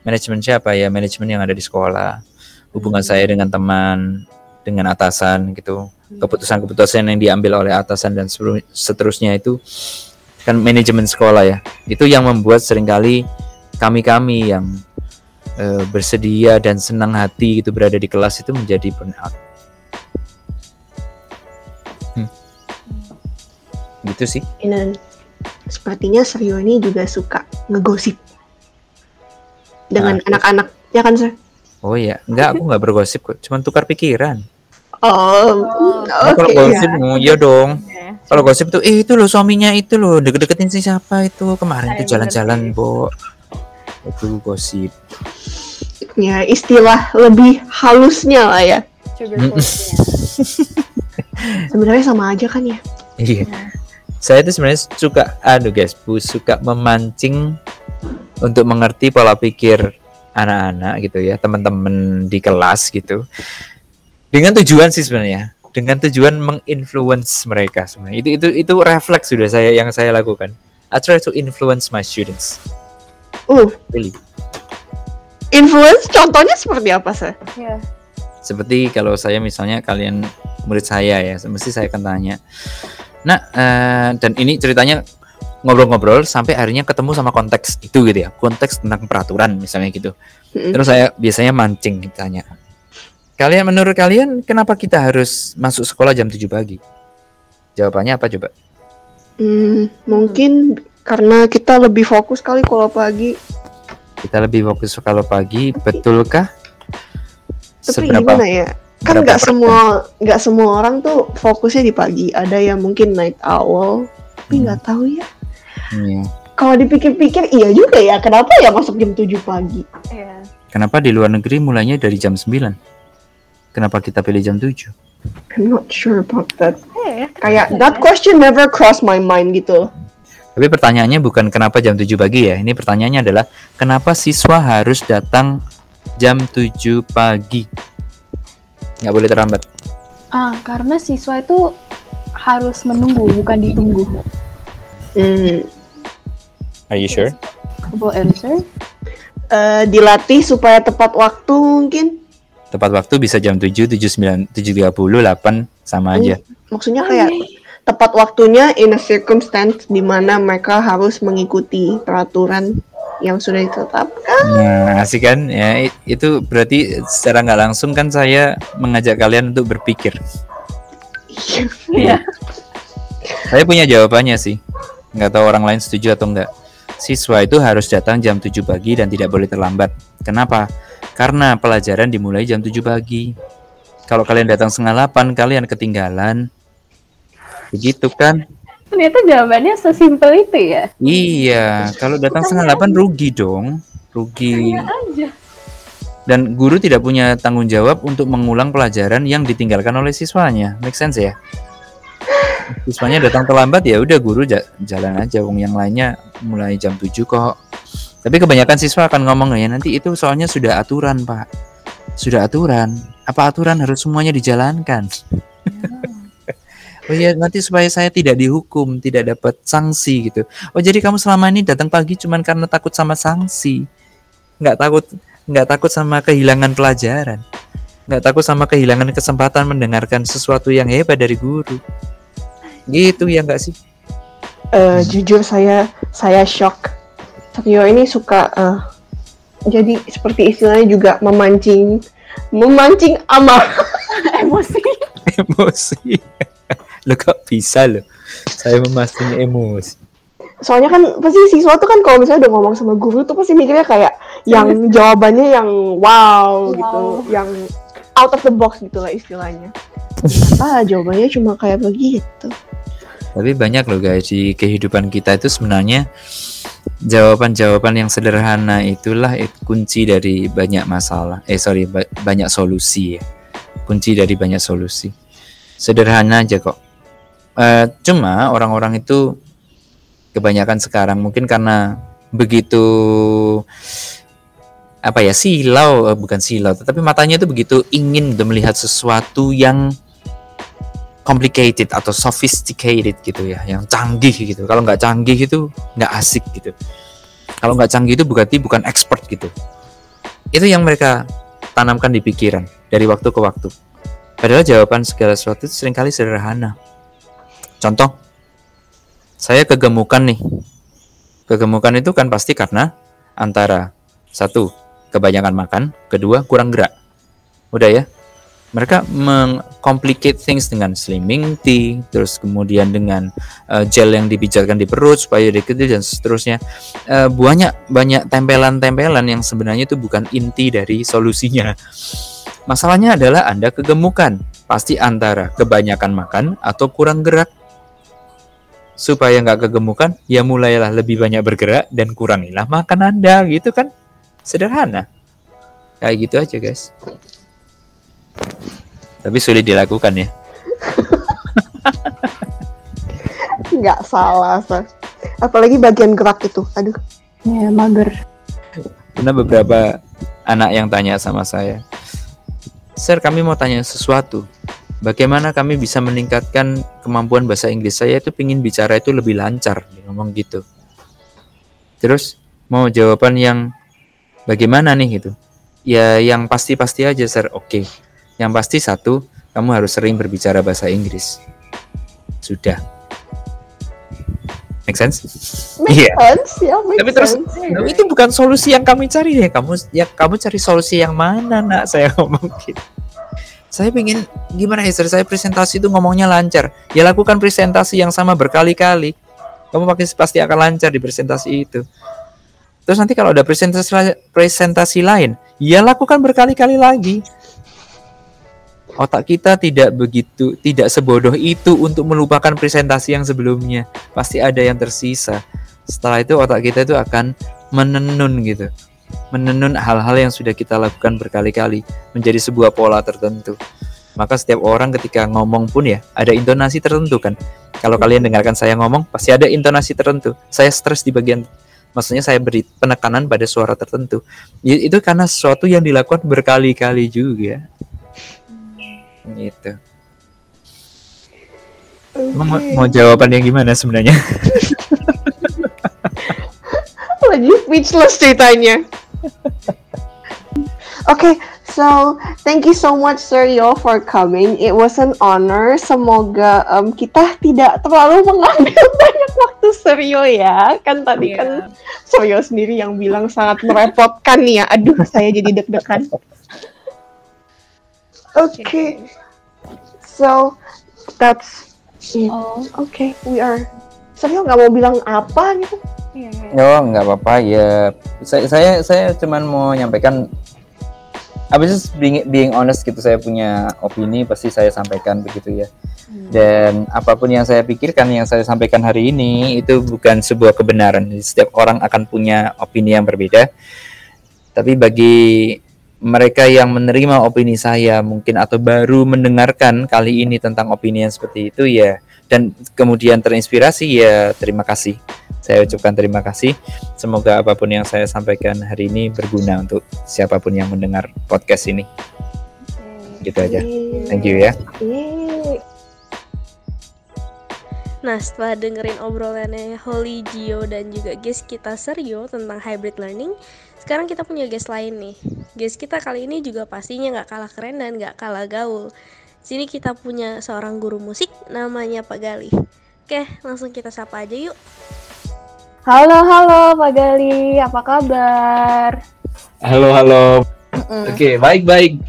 Manajemen siapa ya? Manajemen yang ada di sekolah. Hubungan saya dengan teman, dengan atasan gitu. Keputusan-keputusan yang diambil oleh atasan dan seteru- seterusnya itu kan manajemen sekolah ya. Itu yang membuat sering kali kami-kami yang eh, bersedia dan senang hati gitu berada di kelas itu menjadi burnout. Hmm. Gitu sih. Dan sepertinya Seryo ini juga suka ngegosip dengan Ah, anak-anak, ya kan Sir? Oh iya, enggak aku nggak bergosip kok, cuman tukar pikiran. Oh, Nah, oke kalau ya. gosip, oh, iya dong. Oke. Kalau gosip tuh, eh itu loh suaminya itu loh, deket-deketin si siapa itu kemarin Ayo, tuh jalan-jalan, Bo. Itu gosip. Ya, istilah lebih halusnya lah ya. Coating-nya. Sebenarnya sama aja kan ya. Iya. Saya tuh sebenarnya suka, aduh guys, bu suka memancing untuk mengerti pola pikir anak-anak gitu ya, teman-teman di kelas gitu. Dengan tujuan sih sebenarnya, dengan tujuan menginfluence mereka sebenarnya. Itu itu itu refleks sudah saya yang saya lakukan. I try to influence my students. Uh, Really. influence contohnya seperti apa Sir? Iya. seperti kalau saya misalnya kalian murid saya ya mesti saya akan tanya nah eh, dan ini ceritanya ngobrol-ngobrol sampai akhirnya ketemu sama konteks itu gitu ya konteks tentang peraturan misalnya gitu terus saya biasanya mancing tanya kalian menurut kalian kenapa kita harus masuk sekolah jam 7 pagi jawabannya apa coba Hmm, mungkin karena kita lebih fokus kali kalau pagi. kita lebih fokus kalau pagi betulkah Tapi gimana ya? Kan nggak semua nggak semua orang tuh fokusnya di pagi. Ada yang mungkin night owl, tapi Hmm. nggak tahu ya. Iya. Kalau dipikir-pikir iya juga ya. Kenapa ya masuk jam 7 pagi? Iya. kenapa di luar negeri mulainya dari jam 9 kenapa kita pilih jam 7 I'm not sure about that. Eh, Kayak that question never crossed my mind gitu. Tapi pertanyaannya bukan kenapa jam 7 pagi ya. Ini pertanyaannya adalah kenapa siswa harus datang jam 7 pagi? Nggak boleh terlambat. Ah, karena siswa itu harus menunggu, bukan ditunggu. Hmm. Are you sure? Couple answer. Eh, dilatih supaya tepat waktu mungkin. Tepat waktu bisa jam 7, 7, 9, 7.30, 8 sama aja. Maksudnya kayak tepat waktunya in a circumstance di mana mereka harus mengikuti peraturan yang sudah ditetapkan. Nah, asik kan? Ya, itu berarti secara nggak langsung kan saya mengajak kalian untuk berpikir. Iya. Saya punya jawabannya sih. Nggak tahu orang lain setuju atau enggak. Siswa itu harus datang jam 7 pagi dan tidak boleh terlambat. Kenapa? Karena pelajaran dimulai jam 7 pagi. Kalau kalian datang setengah 8, kalian ketinggalan. Begitu kan? Ternyata jawabannya sesimpel itu ya. Iya, kalau datang setengah 8 rugi dong. Rugi. Aja. Dan guru tidak punya tanggung jawab untuk mengulang pelajaran yang ditinggalkan oleh siswanya. Make sense ya? Siswanya datang terlambat ya udah guru ja- jalan aja wong yang lainnya mulai jam 7 kok. Tapi kebanyakan siswa akan ngomong ya nanti itu soalnya sudah aturan, Pak. Sudah aturan. Apa aturan harus semuanya dijalankan? oh iya, nanti supaya saya tidak dihukum, tidak dapat sanksi gitu. Oh jadi kamu selama ini datang pagi cuman karena takut sama sanksi. Nggak takut nggak takut sama kehilangan pelajaran. nggak takut sama kehilangan kesempatan mendengarkan sesuatu yang hebat dari guru. Gitu ya nggak sih? Eh, jujur saya saya shock. Satrio ini suka eh, jadi seperti istilahnya juga memancing memancing amarah. Emosi. Emosi. lo kok bisa lo? Saya memastinya emosi. Soalnya kan pasti siswa tuh kan kalau misalnya udah ngomong sama guru tuh pasti mikirnya kayak yang jawabannya yang wow, gitu, yang out of the box gitu lah istilahnya. Ah, jawabannya cuma kayak begitu. Tapi banyak loh guys di kehidupan kita itu sebenarnya jawaban-jawaban yang sederhana itulah it- kunci dari banyak masalah. Eh sorry ba- banyak solusi ya. Kunci dari banyak solusi. Sederhana aja kok. Eh, cuma orang-orang itu kebanyakan sekarang mungkin karena begitu apa ya silau eh, bukan silau tetapi matanya itu begitu ingin melihat sesuatu yang complicated atau sophisticated gitu ya, yang canggih gitu. Kalau nggak canggih itu nggak asik gitu. Kalau nggak canggih itu berarti bukan expert gitu. Itu yang mereka tanamkan di pikiran dari waktu ke waktu. Padahal jawaban segala sesuatu itu sering kali sederhana. Contoh, saya kegemukan nih. Kegemukan itu kan pasti karena antara satu kebanyakan makan, kedua kurang gerak. Udah ya, mereka mengcomplicate things dengan slimming tea, terus kemudian dengan uh, gel yang dipijatkan di perut supaya dia kecil dan seterusnya. Uh, banyak banyak tempelan-tempelan yang sebenarnya itu bukan inti dari solusinya. Masalahnya adalah Anda kegemukan, pasti antara kebanyakan makan atau kurang gerak. Supaya nggak kegemukan, ya mulailah lebih banyak bergerak dan kurangilah makan Anda, gitu kan? Sederhana. Kayak gitu aja, guys tapi sulit dilakukan ya Nggak salah, Sir. Apalagi bagian gerak itu. Aduh. Ya, mager. karena beberapa anak yang tanya sama saya Sir kami mau tanya sesuatu bagaimana kami bisa meningkatkan kemampuan bahasa Inggris saya itu pingin bicara itu lebih lancar ngomong gitu terus mau jawaban yang bagaimana nih gitu ya yang pasti-pasti aja Sir oke yang pasti satu kamu harus sering berbicara bahasa Inggris sudah make sense Make Iya. sense, ya, make Tapi terus sense. Itu bukan solusi yang kami cari deh. Kamu ya kamu cari solusi yang mana, Nak? Saya ngomong gitu. Saya pengen gimana ya, Sir? Saya presentasi itu ngomongnya lancar. Ya lakukan presentasi yang sama berkali-kali. Kamu pasti pasti akan lancar di presentasi itu. Terus nanti kalau ada presentasi presentasi lain, ya lakukan berkali-kali lagi. Otak kita tidak begitu, tidak sebodoh itu untuk melupakan presentasi yang sebelumnya. Pasti ada yang tersisa. Setelah itu otak kita itu akan menenun gitu. Menenun hal-hal yang sudah kita lakukan berkali-kali menjadi sebuah pola tertentu. Maka setiap orang ketika ngomong pun ya ada intonasi tertentu kan. Kalau kalian dengarkan saya ngomong pasti ada intonasi tertentu. Saya stres di bagian maksudnya saya beri penekanan pada suara tertentu. Itu karena sesuatu yang dilakukan berkali-kali juga gitu Emang mau, mau jawaban yang gimana sebenarnya lagi speechless ceritanya. Okay, so thank you so much Sir Yo for coming. It was an honor. Semoga um, kita tidak terlalu mengambil banyak waktu Sir Yo ya. Kan tadi kan Sir Yo sendiri yang bilang sangat merepotkan nih ya. Aduh, saya jadi deg-degan. Okay, so that's it. Oh, Okay, we are. Yo nggak mau bilang apa gitu? iya, iya. Oh, nggak apa-apa ya. Saya saya saya cuman mau nyampaikan I was just being, being honest gitu saya punya opini pasti saya sampaikan begitu ya. Dan apa pun yang saya pikirkan yang saya sampaikan hari ini itu bukan sebuah kebenaran. Setiap orang akan punya opini yang berbeda. Tapi bagi mereka yang menerima opini saya mungkin atau baru mendengarkan kali ini tentang opini yang seperti itu ya dan kemudian terinspirasi ya terima kasih. Saya ucapkan terima kasih. Semoga apa pun yang saya sampaikan hari ini berguna untuk siapa pun yang mendengar podcast ini. Gitu aja. Thank you ya. Nah, setelah dengerin obrolannya Holly, Gio, dan juga guest kita Seryo tentang hybrid learning, sekarang kita punya guest lain nih. Guest kita kali ini juga pastinya nggak kalah keren dan nggak kalah gaul. Sini kita punya seorang guru musik namanya Pak Gali. Oke, langsung kita sapa aja yuk. Halo, halo Pak Gali, apa kabar? Halo, halo. Mm-mm. Oke, baik-baik.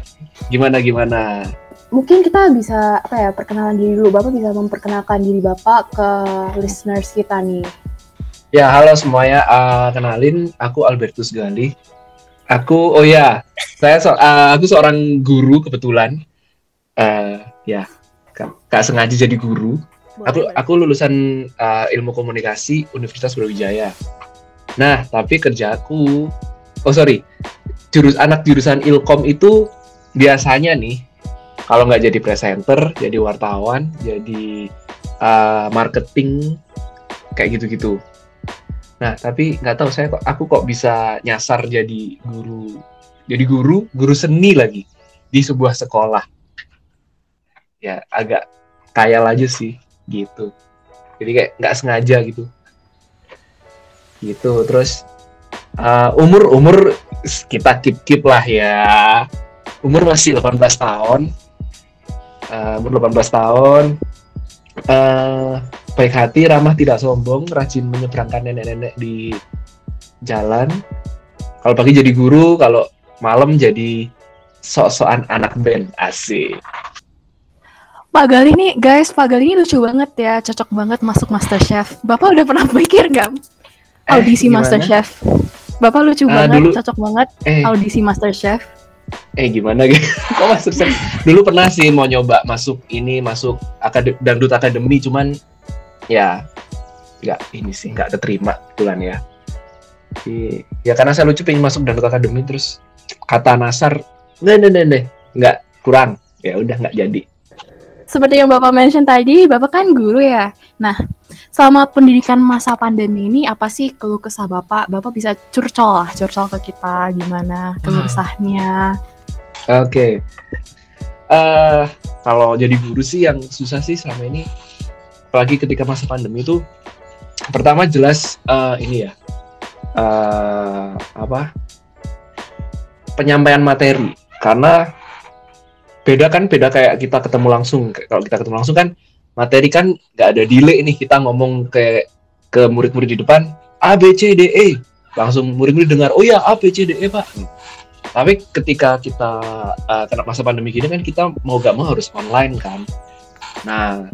Gimana, gimana? Mungkin kita bisa apa ya perkenalan diri dulu. Bapak bisa memperkenalkan diri Bapak ke listeners kita nih. Ya, halo semuanya. Ah, kenalin, aku Albertus Gali. Aku, oh ya, saya so, ah, aku seorang guru kebetulan. Eh, ya, gak sengaja jadi guru. Aku, Boleh, aku lulusan ah, ilmu komunikasi Universitas Brawijaya. Nah, tapi kerjaku, oh sorry, jurus anak jurusan ilkom itu biasanya nih, kalau nggak jadi presenter, jadi wartawan, jadi ah, marketing, kayak gitu-gitu. Nah, tapi nggak tahu saya kok aku kok bisa nyasar jadi guru, jadi guru, guru seni lagi di sebuah sekolah. Ya, agak kayal aja sih gitu. Jadi kayak nggak sengaja gitu. Gitu. Terus uh, umur umur kita keep keep lah ya. Umur masih 18 tahun. Uh, umur 18 tahun. Uh, baik hati, ramah tidak sombong, rajin menyeberangkan nenek-nenek di jalan. Kalau pagi jadi guru, kalau malam jadi sok-sokan anak band asik. Pak Gali nih, guys, Pak Gali ini lucu banget ya, cocok banget masuk MasterChef. Bapak udah pernah pikir nggak audisi gimana? MasterChef? Bapak lucu Ah, banget, dulu- cocok banget Eh, audisi MasterChef. eh gimana gitu? Kok masuk sih? Dulu pernah sih mau nyoba masuk ini, masuk akade dangdut akademi, cuman ya nggak ini sih nggak keterima kebetulan ya. Di- ya karena saya lucu pengen masuk dangdut akademi terus kata Nasar, nggak nggak nggak, nggak kurang, ya udah nggak jadi. Seperti yang Bapak mention tadi, Bapak kan guru ya. Nah, selama pendidikan masa pandemi ini, apa sih keluh kesah Bapak? Bapak bisa curcol lah, curcol ke kita gimana keluh Hmm. kesahnya. Oke. Eh kalau jadi guru sih yang susah sih selama ini, apalagi ketika masa pandemi itu, pertama jelas eh, ini ya, eh apa? Penyampaian materi, karena beda kan beda kayak kita ketemu langsung. Kalau kita ketemu langsung kan materi kan nggak ada delay nih. Kita ngomong ke ke murid-murid di depan A B C D E. Langsung murid-murid dengar oh ya A B C D E pak. Tapi ketika kita uh, kena masa pandemi gini kan kita mau gak mau harus online kan. Nah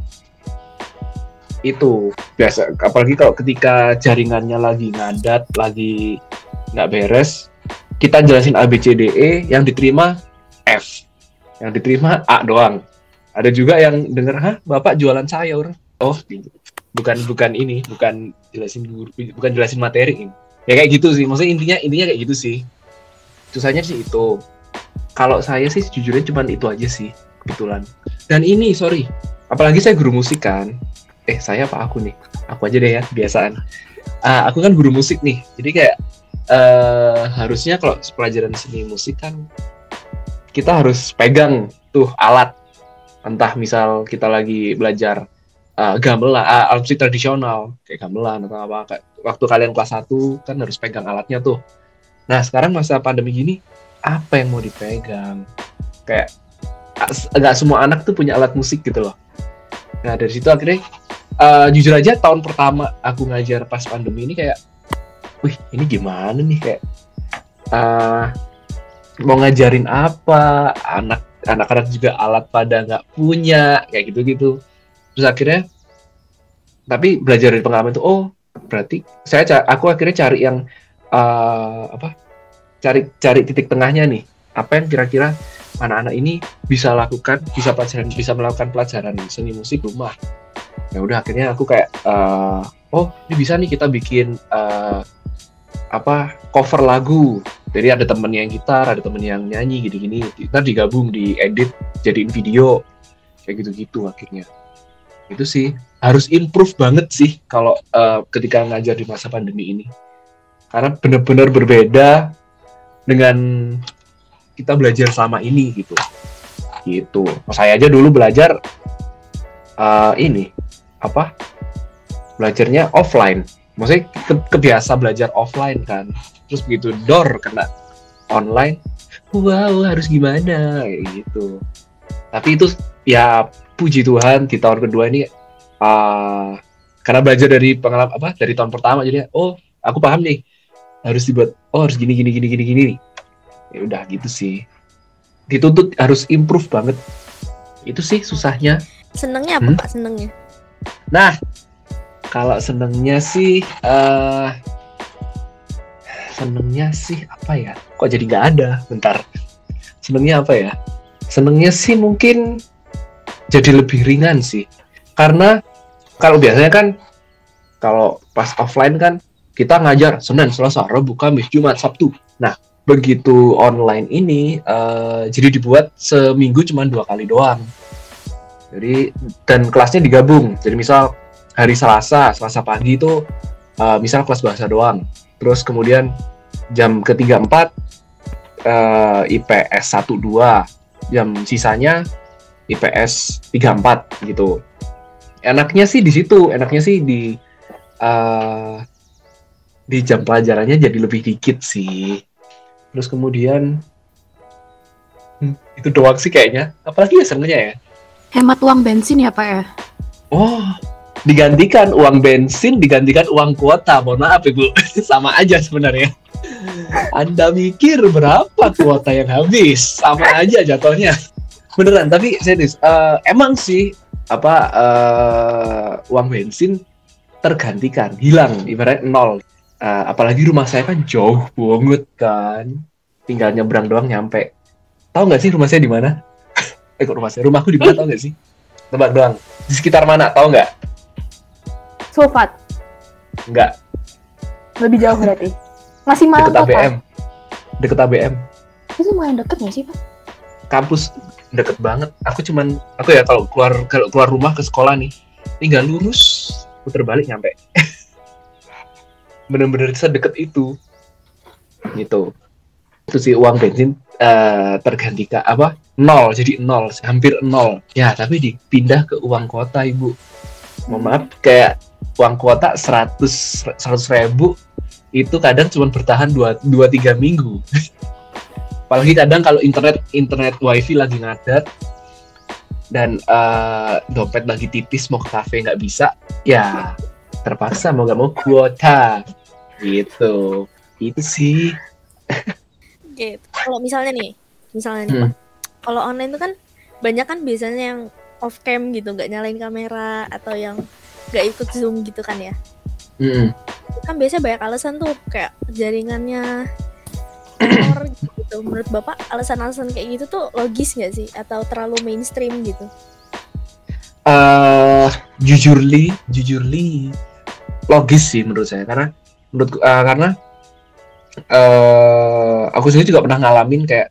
itu. Biasa apalagi kalau ketika jaringannya lagi ngadat lagi nggak beres kita jelasin A B C D E yang diterima F. Yang diterima A doang. Ada juga yang denger hah bapak jualan sayur? Oh bukan bukan ini bukan jelasin bukan jelasin materi. Ya kayak gitu sih. Maksudnya intinya intinya kayak gitu sih. Susahnya sih itu. Kalau saya sih jujurnya cuma itu aja sih kebetulan. Dan ini sorry apalagi saya guru musik kan eh saya apa aku nih? Aku aja deh ya kebiasaan. Ah, aku kan guru musik nih. Jadi kayak eh harusnya kalau pelajaran seni musik kan kita harus pegang tuh alat. Entah misal kita lagi belajar uh, gamelan uh, alat musik tradisional kayak gamelan atau apa. Kayak waktu kalian kelas 1 kan harus pegang alatnya tuh. Nah sekarang masa pandemi gini apa yang mau dipegang? Kayak nggak semua anak tuh punya alat musik gitu loh. Nah dari situ akhirnya eh, jujur aja tahun pertama aku ngajar pas pandemi ini kayak, wih ini gimana nih kayak eh, mau ngajarin apa? Anak anak-anak juga alat pada nggak punya kayak gitu-gitu. Terus akhirnya tapi belajar dari pengalaman itu oh berarti saya aku akhirnya cari yang eh, apa cari cari titik tengahnya nih apa yang kira-kira anak-anak ini bisa lakukan bisa pelajaran bisa melakukan pelajaran seni musik rumah. Ya udah akhirnya aku kayak eh, oh ini bisa nih kita bikin eh, apa cover lagu. Jadi ada temen yang gitar ada temen yang nyanyi gini-gini. Ntar digabung diedit jadiin video. Kayak gitu-gitu akhirnya. Itu sih harus improve banget sih kalau eh, ketika ngajar di masa pandemi ini. Karena benar-benar berbeda dengan kita belajar selama ini gitu. Gitu. Saya aja dulu belajar eh, ini apa belajarnya offline. Maksudnya ke- kebiasa belajar offline kan. Terus begitu door kena online wow harus gimana? Gitu. Tapi itu ya puji Tuhan di tahun kedua ini ah, karena belajar dari pengalaman apa dari tahun pertama jadi oh aku paham nih harus dibuat oh harus gini gini gini gini gini. Ya udah gitu sih dituntut harus improve banget itu sih susahnya Senengnya apa Hmm? Kak senengnya? Nah, kalau senengnya sih, eh senengnya sih apa ya? Kok jadi nggak ada? Bentar. Senengnya apa ya? Senengnya sih mungkin jadi lebih ringan sih. Karena kalau biasanya kan kalau pas offline kan kita ngajar Senin, Selasa, Rabu, Kamis, Jumat, Sabtu. Nah, begitu online ini eh, jadi dibuat seminggu cuma dua kali doang. Jadi dan kelasnya digabung. Jadi misal hari Selasa, Selasa pagi itu uh, misal kelas bahasa doang. Terus kemudian jam ketiga empat uh, IPS 1 2, jam sisanya IPS 3 4 gitu. Enaknya sih di situ, enaknya sih di uh, di jam pelajarannya jadi lebih dikit sih. Terus kemudian hmm, itu doang sih kayaknya. Apalagi ya senengnya ya. Hemat uang bensin ya Pak ya? Oh, digantikan uang bensin, digantikan uang kuota. Mohon maaf Ibu, sama aja sebenarnya. Anda mikir berapa kuota yang habis? Sama aja jatuhnya. Beneran, tapi serius. eh, emang sih apa eh, uang bensin tergantikan, hilang, ibarat nol. Eh, apalagi rumah saya kan jauh banget kan. Tinggal nyebrang doang nyampe. Tahu nggak sih rumah saya di mana? eh kok rumah saya? Rumahku di mana tahu nggak sih? Tebak doang. Di sekitar mana? Tahu nggak? Sulfat, Nggak. lebih jauh berarti. Masih malam Deket kota. ABM. Deket ABM. Itu lumayan deket nggak sih Pak? Kampus deket banget. Aku cuman, aku ya kalau keluar kalau keluar rumah ke sekolah nih, tinggal lurus, puter balik nyampe. Bener-bener sedekat itu. Gitu. Itu sih uang bensin eh, tergantikan apa? Nol, jadi nol, hampir nol. Ya, tapi dipindah ke uang kota, Ibu. Mohon maaf, kayak uang kuota 100 100 ribu itu kadang cuma bertahan 2 dua tiga minggu. Apalagi kadang kalau internet internet wifi lagi ngadat dan eh, dompet lagi tipis mau ke kafe nggak bisa, ya terpaksa mau nggak mau kuota gitu. Itu sih. Gitu. Kalau misalnya nih, misalnya nih Hmm. Kalau online itu kan banyak kan biasanya yang off cam gitu, nggak nyalain kamera atau yang nggak ikut zoom gitu kan ya. Mm-mm. Kan biasanya banyak alasan tuh kayak jaringannya error gitu. Menurut Bapak alasan-alasan kayak gitu tuh logis nggak sih atau terlalu mainstream gitu? eh jujurly, jujurly logis sih menurut saya. Karena menurut eh, karena eh aku sendiri juga pernah ngalamin kayak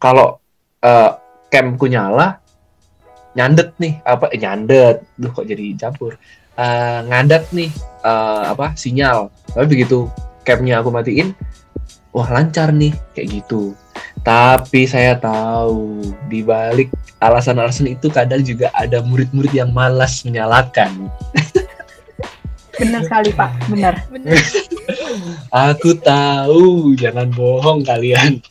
kalau eh camku nyala nyandet nih apa eh, nyandet duh kok jadi campur Eh, ngadat nih eh, apa sinyal. Tapi begitu camnya aku matiin wah lancar nih kayak gitu. Tapi saya tahu di balik alasan-alasan itu kadang juga ada murid-murid yang malas menyalakan. Benar sekali Pak, benar. Aku tahu, jangan bohong kalian.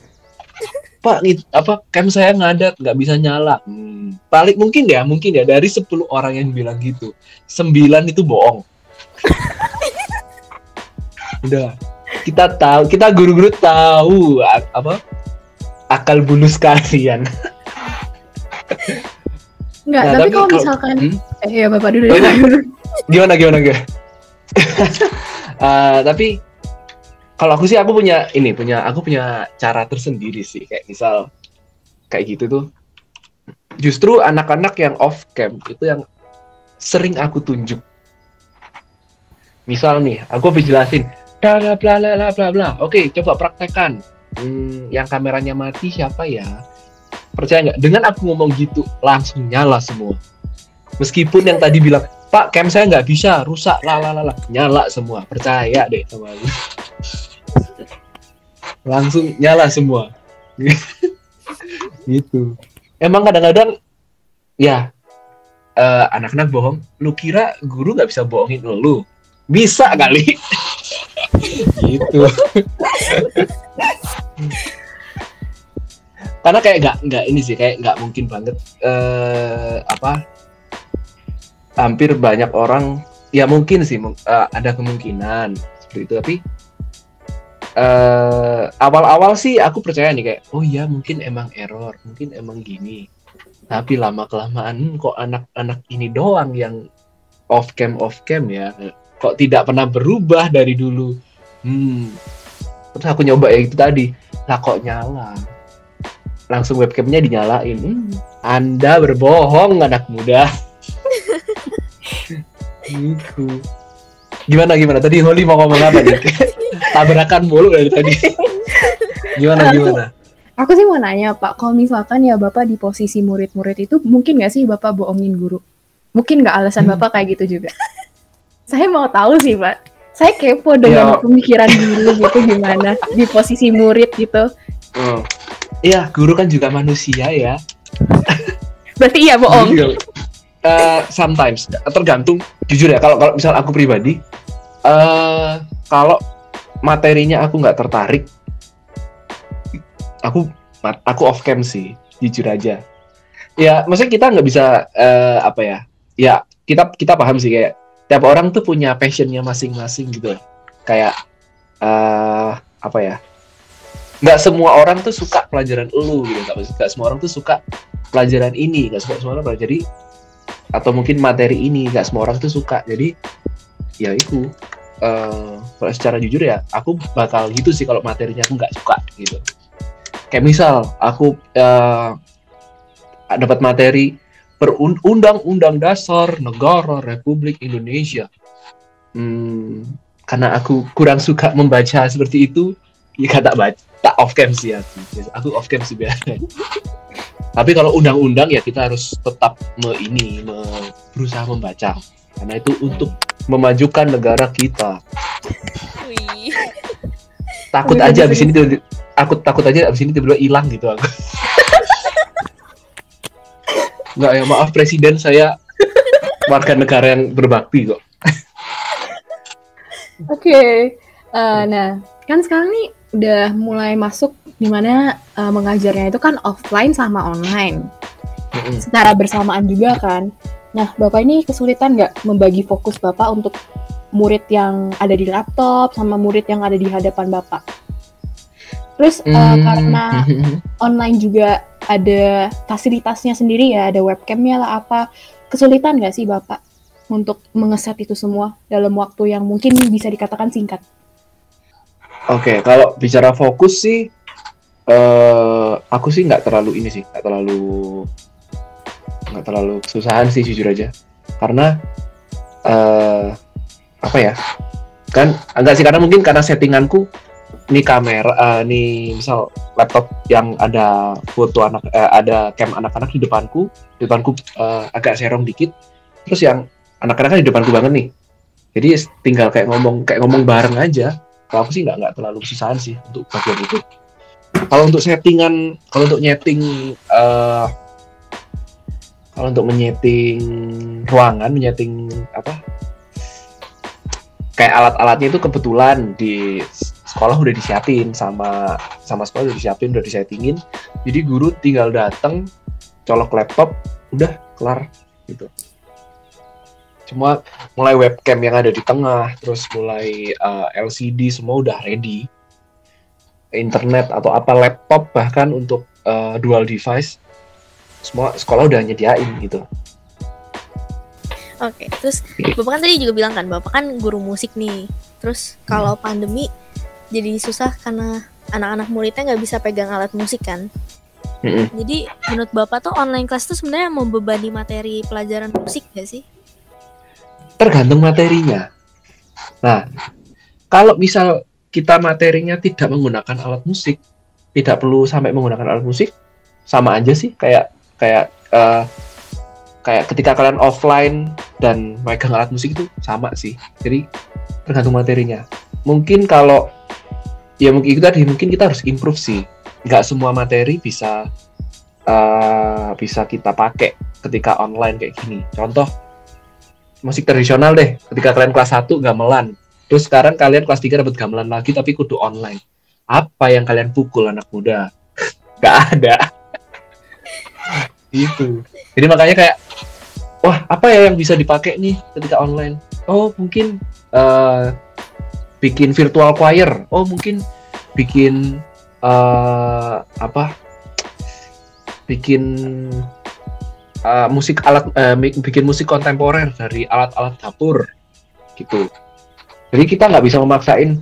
Pak, nih, apa cam saya ngadat nggak bisa nyala. Hmm, balik mungkin ya, mungkin ya dari 10 orang yang bilang gitu, 9 itu bohong. Udah, kita tahu, kita guru-guru tahu apa akal bulus kalian. Enggak, Nah, tapi, tapi kalau misalkan Hmm? eh ya Bapak dulu Oh, ya. iya. gimana gimana gimana Eh, tapi kalau aku sih aku punya ini punya aku punya cara tersendiri sih. Kayak misal kayak gitu tuh. Justru anak-anak yang off cam itu yang sering aku tunjuk. Misal nih aku habis jelasin bla bla bla bla bla bla oke coba praktekkan. Hmm, yang kameranya mati siapa ya? Percaya nggak? Dengan aku ngomong gitu langsung nyala semua. Meskipun yang tadi bilang Pak cam saya nggak bisa. Rusak. Lah." nyala semua. Percaya deh sama aku. Langsung nyala semua. Gitu. Emang kadang-kadang ya eh, anak-anak bohong. Lu kira guru nggak bisa bohongin lu? Bisa kali. Gitu. Karena kayak nggak nggak ini sih kayak nggak mungkin banget eh apa hampir banyak orang ya mungkin sih eh, ada kemungkinan seperti itu. Tapi eh awal-awal sih aku percaya nih kayak oh iya mungkin emang error mungkin emang gini. Tapi lama kelamaan kok anak-anak ini doang yang off cam off cam ya. Kok tidak pernah berubah dari dulu. Hmm. Terus aku nyoba ya itu tadi. Lah kok nyala? Langsung webcamnya dinyalain. Hmm, anda berbohong anak muda gitu gimana gimana tadi Holly mau ngomong apa nih tabrakan mulu dari tadi gimana gimana Aku sih mau nanya Pak, kalau misalkan ya Bapak di posisi murid-murid itu mungkin nggak sih Bapak bohongin guru? Mungkin nggak alasan Hmm. Bapak kayak gitu juga? Saya mau tahu sih Pak. Saya kepo dengan Ya. pemikiran guru gitu gimana di posisi murid gitu. Hmm. Iya, guru kan juga manusia ya. Berarti iya bohong. Eh, sometimes tergantung. Jujur ya, kalau kalau misal aku pribadi, eh kalau materinya aku nggak tertarik, aku aku off cam sih, jujur aja. Ya, maksudnya kita nggak bisa eh, apa ya? Ya kita kita paham sih kayak tiap orang tuh punya passionnya masing-masing gitu. Kayak eh apa ya? Nggak semua orang tuh suka pelajaran elu gitu. Nggak, nggak semua orang tuh suka pelajaran ini. Nggak suka semua orang pelajari atau mungkin materi ini nggak semua orang tuh suka. Jadi ya itu. Kalau secara jujur ya aku bakal gitu sih kalau materinya aku nggak suka gitu. Kayak misal aku eh, dapat materi perundang-undang dasar negara Republik Indonesia. Hmm, karena aku kurang suka membaca seperti itu ya kata baca tak off cam sih aku. Aku off cam sih biasanya tapi kalau undang-undang ya kita harus tetap me ini me- berusaha membaca karena itu untuk memajukan negara kita Wih. takut Wih, aja sini tiba aku takut aja abis ini tiba-tiba hilang gitu aku nggak ya maaf presiden saya warga negara yang berbakti kok Oke. Eh, nah, kan sekarang nih udah mulai masuk di mana eh, mengajarnya itu kan offline sama online. Secara bersamaan juga kan. Nah, Bapak ini kesulitan nggak membagi fokus Bapak untuk murid yang ada di laptop sama murid yang ada di hadapan Bapak? Terus eh, Hmm. karena online juga ada fasilitasnya sendiri ya, ada webcamnya lah apa, kesulitan nggak sih Bapak untuk mengeset itu semua dalam waktu yang mungkin bisa dikatakan singkat? Oke, kalau bicara fokus sih, eh aku sih nggak terlalu ini sih, nggak terlalu nggak terlalu kesusahan sih jujur aja, karena eh apa ya, kan enggak sih karena mungkin karena settinganku ini kamera, eh, ini misal laptop yang ada foto anak, eh, ada cam anak-anak di depanku, di depanku eh, agak serong dikit, terus yang anak-anak kan di depanku banget nih, jadi tinggal kayak ngomong kayak ngomong bareng aja kalau aku sih nggak nggak terlalu kesusahan sih untuk bagian itu. Kalau untuk settingan kalau untuk nyeting eh kalau untuk menyeting ruangan menyeting apa? Kayak alat-alatnya itu kebetulan di sekolah udah disiapin sama sama sekolah udah disiapin udah disettingin. Jadi guru tinggal datang colok laptop udah kelar gitu cuma mulai webcam yang ada di tengah, terus mulai uh, LCD semua udah ready. Internet atau apa laptop bahkan untuk uh, dual device semua sekolah udah nyediain gitu. Oke, terus Bapak kan tadi juga bilang kan, Bapak kan guru musik nih. Terus kalau pandemi jadi susah karena anak-anak muridnya nggak bisa pegang alat musik kan. Mm-mm. Jadi menurut Bapak tuh online class tuh sebenarnya membebani materi pelajaran musik gak sih? Tergantung materinya. Nah, kalau misal kita materinya tidak menggunakan alat musik, tidak perlu sampai menggunakan alat musik, sama aja sih kayak kayak uh, kayak ketika kalian offline dan megang alat musik itu sama sih. Jadi tergantung materinya. Mungkin kalau ya mungkin itu tadi mungkin kita harus improve sih. Nggak semua materi bisa eh, bisa kita pakai ketika online kayak gini. Contoh musik tradisional deh, ketika kalian kelas 1 gamelan, terus sekarang kalian kelas 3 dapat gamelan lagi tapi kudu online. Apa yang kalian pukul anak muda? Gak ada. itu. Jadi makanya kayak wah, apa ya yang bisa dipakai nih ketika online? Oh, mungkin eh, bikin virtual choir. Oh, mungkin bikin eh apa? Bikin eh, musik alat mi- bikin musik kontemporer dari alat-alat dapur gitu. Jadi kita nggak bisa memaksain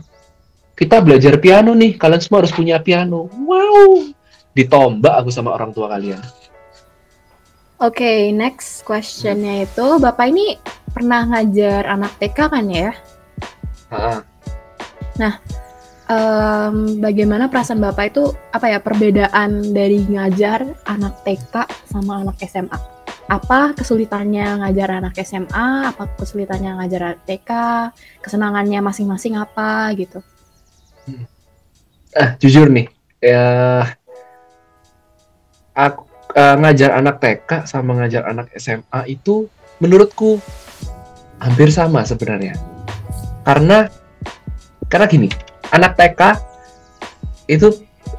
kita belajar piano nih, kalian semua harus punya piano. Wow, ditombak aku sama orang tua kalian. Oke, next questionnya itu, Bapak ini pernah ngajar anak TK kan ya? Ah, Em, bagaimana perasaan Bapak itu, apa ya, perbedaan dari ngajar anak TK sama anak SMA? Apa kesulitannya ngajar anak SMA? Apa kesulitannya ngajar anak TK? Kesenangannya masing-masing apa gitu? ah, jujur nih, ya aku eh, ngajar anak TK sama ngajar anak SMA itu menurutku hampir sama sebenarnya. Karena karena gini, anak TK itu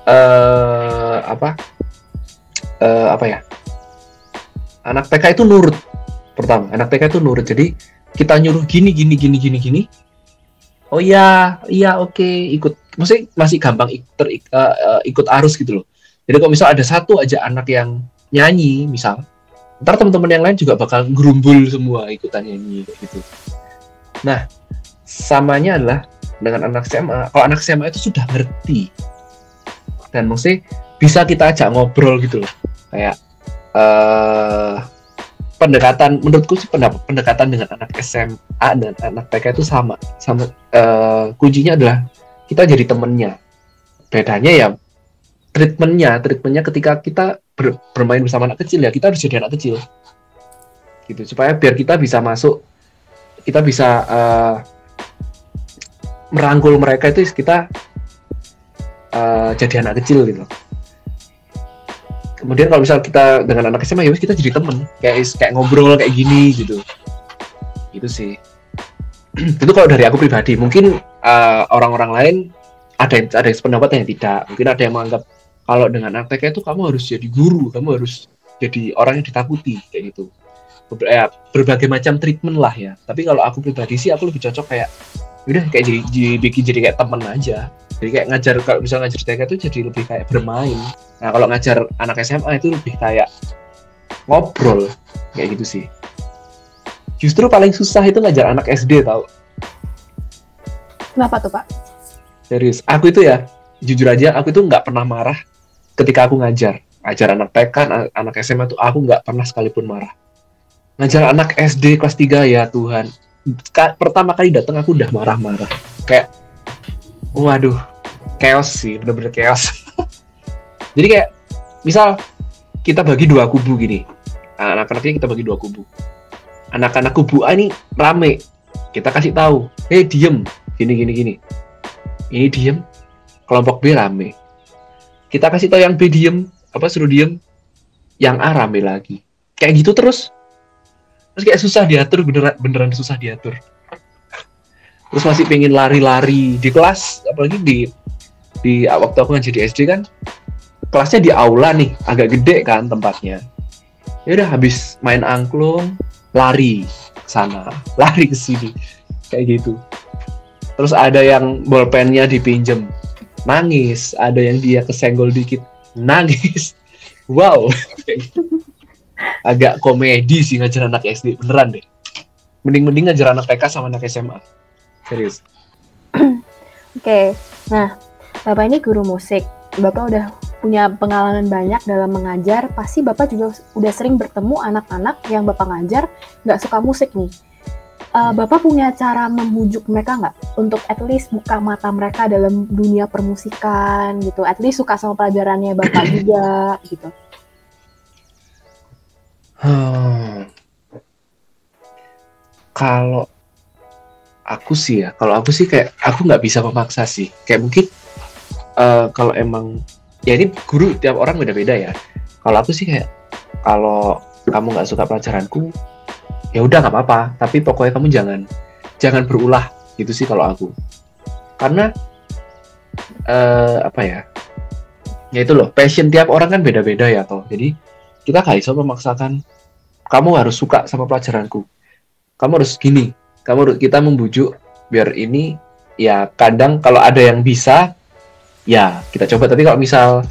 eh apa? eh apa ya? Anak TK itu nurut. Pertama, anak TK itu nurut. Jadi kita nyuruh gini gini gini gini gini. Oh iya, iya oke, ikut. Maksudnya masih gampang ik- ter- eh, eh, ikut arus gitu loh. Jadi kalau misal ada satu aja anak yang nyanyi, misal, ntar teman-teman yang lain juga bakal gerumbul semua ikutan nyanyi gitu. Nah, samanya adalah dengan anak SMA. Kalau anak SMA itu sudah ngerti dan mesti bisa kita ajak ngobrol gitu loh. Kayak eh pendekatan menurutku sih pendekatan dengan anak SMA dan anak TK itu sama. Sama eh, kuncinya adalah kita jadi temennya. Bedanya ya treatmentnya, treatmentnya ketika kita ber- bermain bersama anak kecil ya kita harus jadi anak kecil, gitu supaya biar kita bisa masuk, kita bisa eh, merangkul mereka itu kita eh, jadi anak kecil gitu. Kemudian kalau misal kita dengan anak SMA ya kita jadi temen, kayak kayak ngobrol kayak gini gitu, itu sih. itu kalau dari aku pribadi, mungkin eh, orang-orang lain ada yang ada yang sependapat yang tidak, mungkin ada yang menganggap kalau dengan anak TK itu kamu harus jadi guru, kamu harus jadi orang yang ditakuti kayak gitu. Ber- ya, berbagai macam treatment lah ya. Tapi kalau aku pribadi sih aku lebih cocok kayak udah kayak jadi, jadi bikin jadi kayak temen aja. Jadi kayak ngajar kalau misalnya ngajar TK itu jadi lebih kayak bermain. Nah kalau ngajar anak SMA itu lebih kayak ngobrol kayak gitu sih. Justru paling susah itu ngajar anak SD tau. Kenapa tuh Pak? Serius, aku itu ya jujur aja aku itu nggak pernah marah ketika aku ngajar. Ngajar anak TK, an- anak SMA tuh aku nggak pernah sekalipun marah. Ngajar anak SD kelas 3 ya Tuhan. Ka- pertama kali datang aku udah marah-marah. Kayak waduh, chaos sih, bener-bener chaos. Jadi kayak misal kita bagi dua kubu gini. Anak-anaknya kita bagi dua kubu. Anak-anak kubu A ini rame. Kita kasih tahu, "Eh, diem." Gini gini gini ini diem kelompok B rame kita kasih tahu yang B diem apa suruh diem yang A rame lagi kayak gitu terus terus kayak susah diatur beneran beneran susah diatur. Terus masih pengen lari-lari di kelas apalagi di di waktu aku ngajar di SD kan kelasnya di aula nih agak gede kan tempatnya. Ya udah habis main angklung lari ke sana lari ke sini kayak gitu. Terus ada yang bolpennya dipinjem nangis. Ada yang dia kesenggol dikit nangis. Wow gitu. Agak komedi sih ngajar anak SD beneran deh mending-mending ngajar anak TK sama anak SMA serius Oke, nah Bapak ini guru musik. Bapak udah punya pengalaman banyak dalam mengajar. Pasti Bapak juga udah sering bertemu anak-anak yang Bapak ngajar nggak suka musik nih. Eh, Bapak punya cara membujuk mereka nggak untuk at least buka mata mereka dalam dunia permusikan gitu. At least suka sama pelajarannya Bapak juga gitu. Hmm. Kalau aku sih ya, kalau aku sih kayak aku nggak bisa memaksa sih. Kayak mungkin eh, kalau emang ya ini guru tiap orang beda-beda ya. kalau aku sih kayak kalau kamu nggak suka pelajaranku ya udah nggak apa-apa tapi pokoknya kamu jangan jangan berulah gitu sih kalau aku karena eh apa ya ya itu loh passion tiap orang kan beda-beda ya toh jadi kita gak bisa memaksakan kamu harus suka sama pelajaranku. Kamu harus gini kamu harus- kita membujuk biar ini ya kadang kalau ada yang bisa ya kita coba. Tapi kalau misal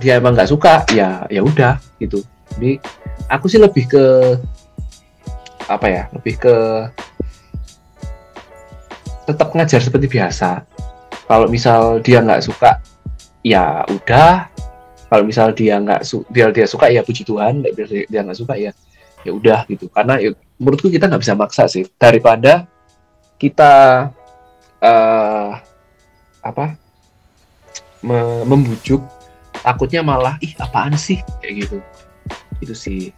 dia emang nggak suka ya ya udah gitu. Jadi aku sih lebih ke apa ya lebih ke tetap ngajar seperti biasa. Kalau misal dia nggak suka ya udah kalau misal dia nggak su dia dia suka ya puji Tuhan biar dia nggak suka ya ya udah gitu. Karena ya, menurutku kita nggak bisa maksa sih. Daripada kita eh apa me- membujuk takutnya malah ih apaan sih? Kayak gitu. Itu sih.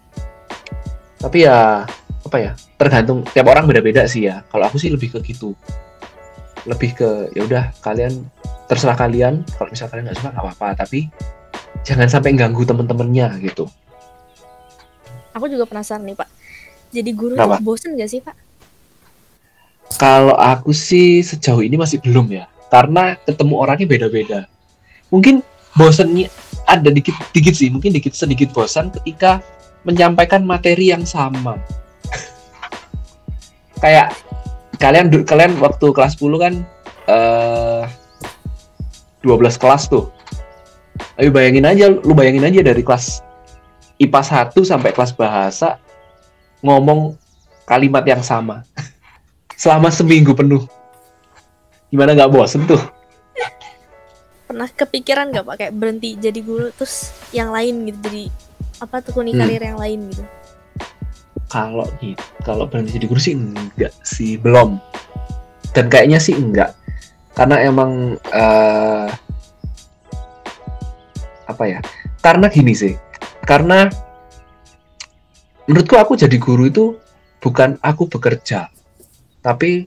Tapi ya apa ya tergantung tiap orang beda-beda sih ya. Kalau aku sih lebih ke gitu. Lebih ke ya udah kalian terserah kalian. Kalau misal kalian nggak suka nggak apa-apa. Tapi jangan sampai ganggu temen-temennya gitu Aku juga penasaran nih Pak. Jadi guru Kenapa? tuh bosen gak sih Pak? Kalau aku sih sejauh ini masih belum ya, karena ketemu orangnya beda-beda. Mungkin bosannya ada dikit-dikit sih, mungkin dikit sedikit bosan ketika menyampaikan materi yang sama. Kayak kalian kalian waktu kelas 10 kan eh 12 kelas tuh. Ayo bayangin aja, lu bayangin aja dari kelas IPA 1 sampai kelas bahasa ngomong kalimat yang sama selama seminggu penuh. Gimana nggak bosen tuh? Pernah kepikiran gak Pak kayak berhenti jadi guru terus yang lain gitu jadi apa tekuni Hmm. karir yang lain gitu? Kalau gitu, kalau berhenti jadi guru sih enggak sih, belum. Dan kayaknya sih enggak. Karena emang eh, apa ya? Karena gini sih. Karena menurutku aku jadi guru itu bukan aku bekerja, tapi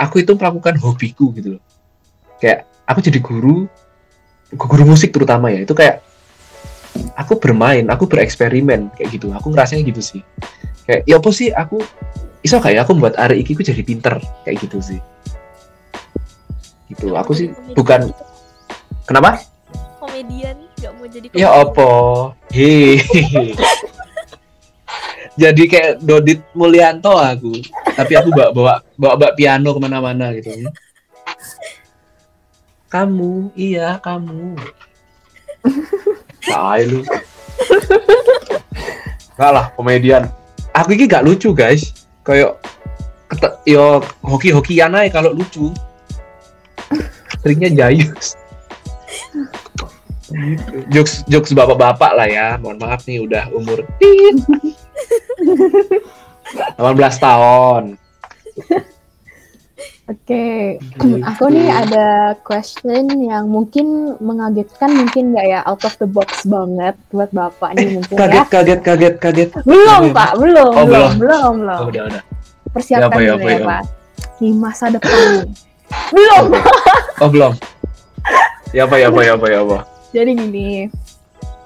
aku itu melakukan hobiku gitu loh. Kayak aku jadi guru, guru musik terutama ya, itu kayak aku bermain, aku bereksperimen kayak gitu. Aku ngerasanya gitu sih. Kayak ya apa sih aku iso kayak aku membuat arek iki ku jadi pinter kayak gitu sih. Gitu. Aku sih bukan gitu. kenapa? Komedian nggak mau jadi Ya komedian. opo. Hehehe. Jadi kayak Dodit Mulyanto aku. Tapi aku bawa bawa bawa, bawa piano ke mana-mana gitu. Kamu, iya kamu. Tai lu. Enggak lah, komedian. Aku ini gak lucu guys. Kayak kete- yo hoki-hokian aja kalau lucu. Seringnya jayus. Gitu. jokes jokes bapak-bapak lah ya mohon maaf nih udah umur tit. 18 tahun Oke, Gitu. aku nih ada question yang mungkin mengagetkan, mungkin nggak ya out of the box banget buat bapak nih mungkin kaget ya. kaget kaget kaget Belum Belum. pak, belum, Oh, belum, belum. belum, belum. oh, udah udah Persiapkan Ya, apa ya, dulu ya ya? pak. Di masa depan. belum. oh belum ya apa ya apa ya apa ya apa Jadi gini,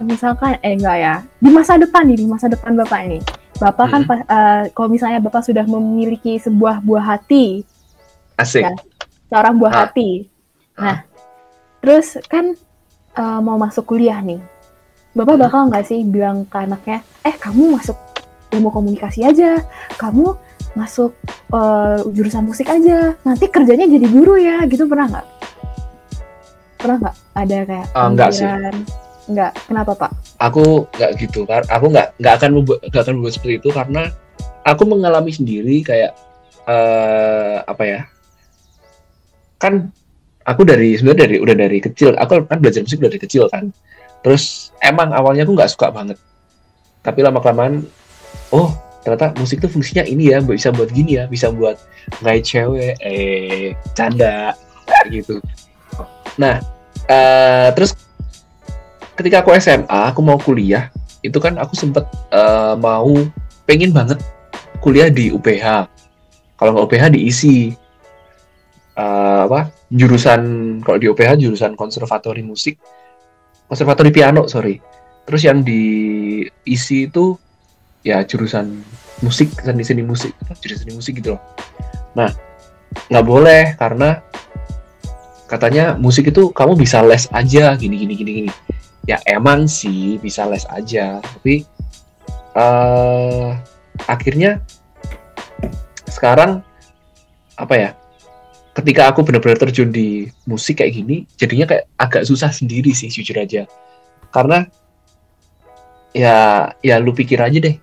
misalkan eh enggak ya, di masa depan nih, di masa depan bapak ini, bapak kan Hmm. pas- eh, kalau misalnya bapak sudah memiliki sebuah buah hati, asik Ya. seorang buah Ah. hati. Nah, terus kan eh, mau masuk kuliah nih. Bapak Hmm. bakal nggak sih bilang ke anaknya, eh kamu masuk ilmu komunikasi aja, kamu masuk eh, jurusan musik aja, nanti kerjanya jadi guru ya, gitu pernah nggak? Pernah nggak ada kayak Ah, nggak sih. pemikiran? Nggak. Kenapa pak? aku nggak gitu kan aku nggak nggak akan membuat nggak akan membuat seperti itu karena aku mengalami sendiri kayak eh apa ya kan aku dari sebenarnya dari udah dari kecil aku kan belajar musik dari kecil kan terus emang awalnya aku nggak suka banget tapi lama kelamaan oh ternyata musik tuh fungsinya ini ya bisa buat gini ya bisa buat ngait cewek eh canda gitu nah eh terus ketika aku SMA aku mau kuliah itu kan aku sempet eh, mau pengen banget kuliah di UPH kalau nggak UPH diisi eh, apa jurusan kalau di UPH jurusan konservatori musik. Konservatori piano sorry. Terus yang diisi itu ya jurusan musik seni seni musik jurusan seni musik gitu loh. Nah nggak boleh karena katanya musik itu kamu bisa les aja gini gini gini gini. Ya emang sih bisa les aja tapi eh akhirnya sekarang apa ya ketika aku benar-benar terjun di musik kayak gini jadinya kayak agak susah sendiri sih jujur aja. Karena ya ya lu pikir aja deh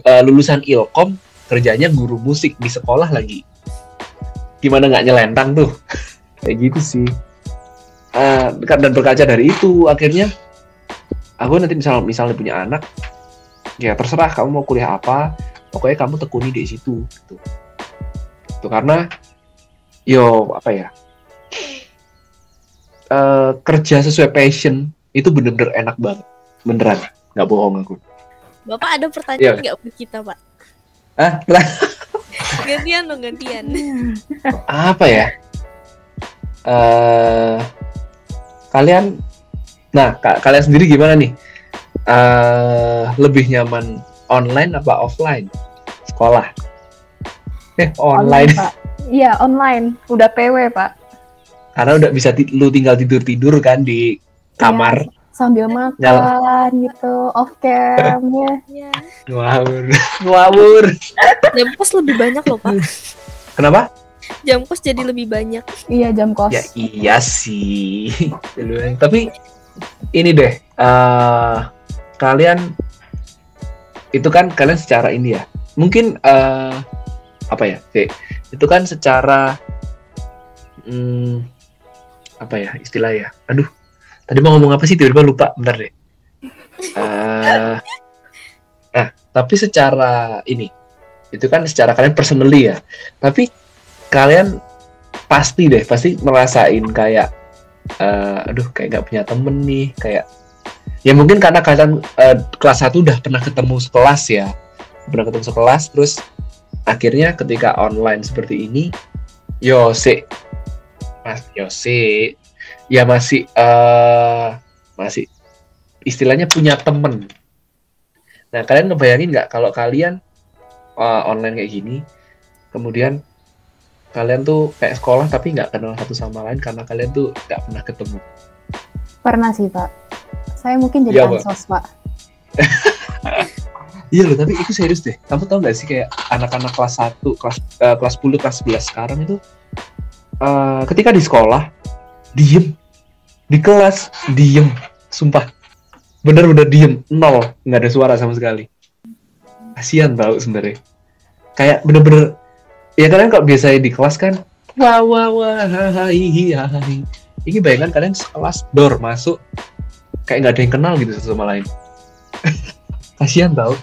eh, lulusan ilkom kerjanya guru musik di sekolah lagi. Gimana nggak nyelentang tuh kayak gitu sih Eh, dan berkaca dari itu akhirnya aku nanti misal misalnya punya anak ya terserah kamu mau kuliah apa pokoknya kamu tekuni di situ gitu. Itu karena yo apa ya eh, kerja sesuai passion itu bener-bener enak banget beneran nggak bohong aku Bapak ada pertanyaan Iya. nggak buat kita, Pak? ah Gantian dong, gantian. apa ya eh kalian nah ka- kalian sendiri gimana nih eh lebih nyaman online apa offline sekolah eh online Pak. Iya, online. Udah PW, Pak. karena udah bisa lu tinggal tidur tidur kan di kamar Sambil makan Nyala. gitu, off cam ya. Ya. ngawur ngawur Jam kos lebih banyak loh, Pak. kenapa Jam kos jadi lebih banyak. Iya, jam kos. ya iya sih. Tapi ini deh eh kalian itu kan kalian secara ini ya. Mungkin eh apa ya Oke. itu kan secara hmm, apa ya istilah ya? Aduh tadi mau ngomong apa sih? Tiba-tiba lupa. Bentar deh. Eh, nah tapi secara ini itu kan secara kalian personally ya. Tapi kalian pasti deh pasti merasain kayak eh, aduh kayak nggak punya temen nih kayak ya mungkin karena kalian eh, kelas 1 udah pernah ketemu sekelas ya pernah ketemu sekelas terus akhirnya ketika online seperti ini yo si mas yo si ya masih eh masih istilahnya punya temen. Nah kalian ngebayangin nggak kalau kalian eh, online kayak gini kemudian kalian tuh kayak sekolah tapi nggak kenal satu sama lain karena kalian tuh nggak pernah ketemu Pernah sih, Pak. Saya mungkin jadi Pak. ansos, Pak. Iya loh, tapi itu serius deh. Kamu tau gak sih kayak anak-anak kelas 1, kelas eh, kelas 10, kelas 11 sekarang itu eh, ketika di sekolah diem, di kelas diem, sumpah. Bener-bener diem, nol, nggak ada suara sama sekali. Kasian tau sebenarnya. Kayak bener-bener ya kalian kalau biasanya di kelas kan wah wah wah hai hi. Ini bayangkan kalian sekelas dor masuk kayak nggak ada yang kenal gitu satu sama lain. Kasian tau.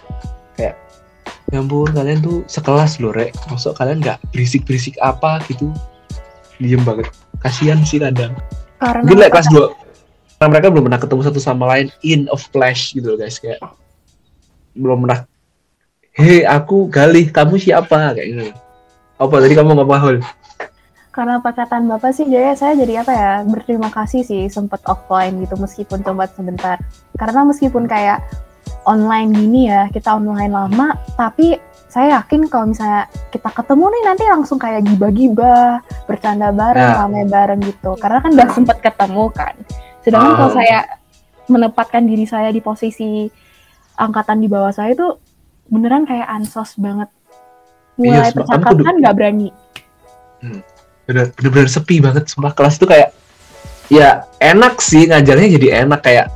Kayak ya ampun kalian tuh sekelas loh rek. Masuk kalian nggak berisik berisik apa gitu. Diem banget. Kasihan sih kadang. Karena mungkin like kelas 2 karena mereka belum pernah ketemu satu sama lain in of flash gitu loh guys. Kayak belum pernah hei aku Galih kamu siapa? Kayak gitu apa? Tadi kamu ngomong Hul? Karena perkataan Bapak sih jadi saya jadi apa ya berterima kasih sih sempet offline gitu meskipun coba sebentar. Karena meskipun kayak online gini ya kita online lama tapi saya yakin kalau misalnya kita ketemu nih nanti langsung kayak gibah-gibah bercanda bareng Nah. rame bareng gitu. Karena kan udah sempet ketemu kan. Sedangkan kalau Ah. saya menempatkan diri saya di posisi angkatan di bawah saya itu beneran kayak ansos banget mulai Iya, Mbak. Kamu percakapan nggak berani. Bener bener sepi banget. Sumpah kelas tuh kayak ya enak sih ngajarnya jadi enak. Kayak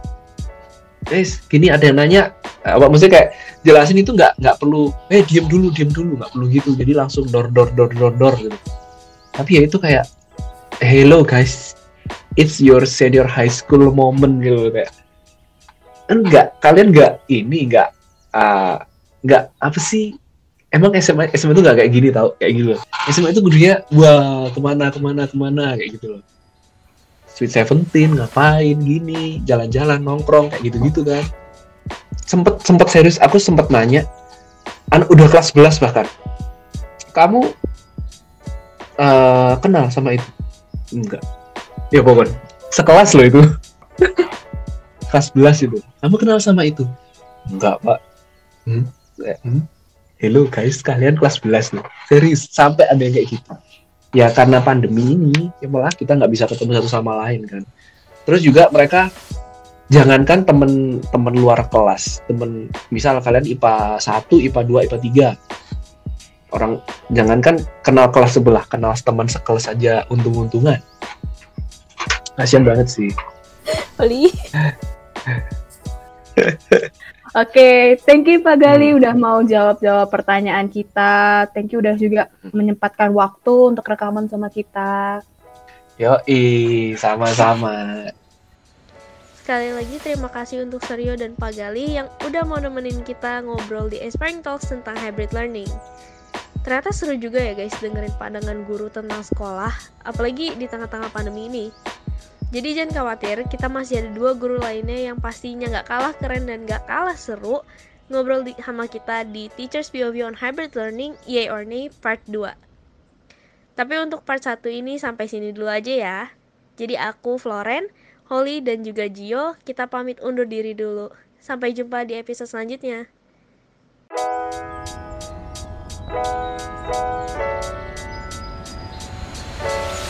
guys gini ada yang nanya. Apa maksudnya kayak jelasin itu nggak nggak perlu eh diem dulu diem dulu. Nggak perlu gitu. Jadi langsung dor dor dor dor dor gitu. Tapi ya itu kayak hello guys. It's your senior high school moment gitu. Kayak enggak. Kalian nggak ini nggak ah, nggak apa sih emang SMA SMA itu nggak kayak gini tau kayak gitu loh. SMA itu gurunya wah ke mana ke mana ke mana kayak gitu loh Sweet Seventeen ngapain gini jalan-jalan nongkrong kayak gitu-gitu kan sempet sempet serius aku sempet nanya an udah kelas 11 bahkan kamu eh, kenal sama itu enggak ya pokoknya sekelas loh itu kelas 11 itu. Kamu kenal sama itu? Enggak, Pak. Hmm? Hmm? Hello guys, kalian kelas 11 nih. Serius, sampai ada yang kayak gitu. Ya karena pandemi ini, ya malah kita nggak bisa ketemu satu sama lain kan. Terus juga mereka jangankan temen-temen luar kelas, temen misal kalian IPA 1, IPA 2, IPA 3. Orang jangankan kenal kelas sebelah, kenal teman sekelas aja untung-untungan. Kasian banget sih. Oli Oke, thank you Pak Gali udah mau jawab-jawab pertanyaan kita. Thank you udah juga menyempatkan waktu untuk rekaman sama kita. Yoi, sama-sama. Sekali lagi terima kasih untuk Seryo dan Pak Gali yang udah mau nemenin kita ngobrol di Aspiring Talks tentang hybrid learning. Ternyata seru juga ya guys dengerin pandangan guru tentang sekolah, apalagi di tengah-tengah pandemi ini. Jadi jangan khawatir, kita masih ada dua guru lainnya yang pastinya nggak kalah keren dan nggak kalah seru ngobrol di, sama kita di Teachers POV on Hybrid Learning, EA or Nay, Part 2. Tapi untuk part 1 ini sampai sini dulu aja ya. Jadi aku, Floren, Holly, dan juga Gio, kita pamit undur diri dulu. Sampai jumpa di episode selanjutnya. Thank you.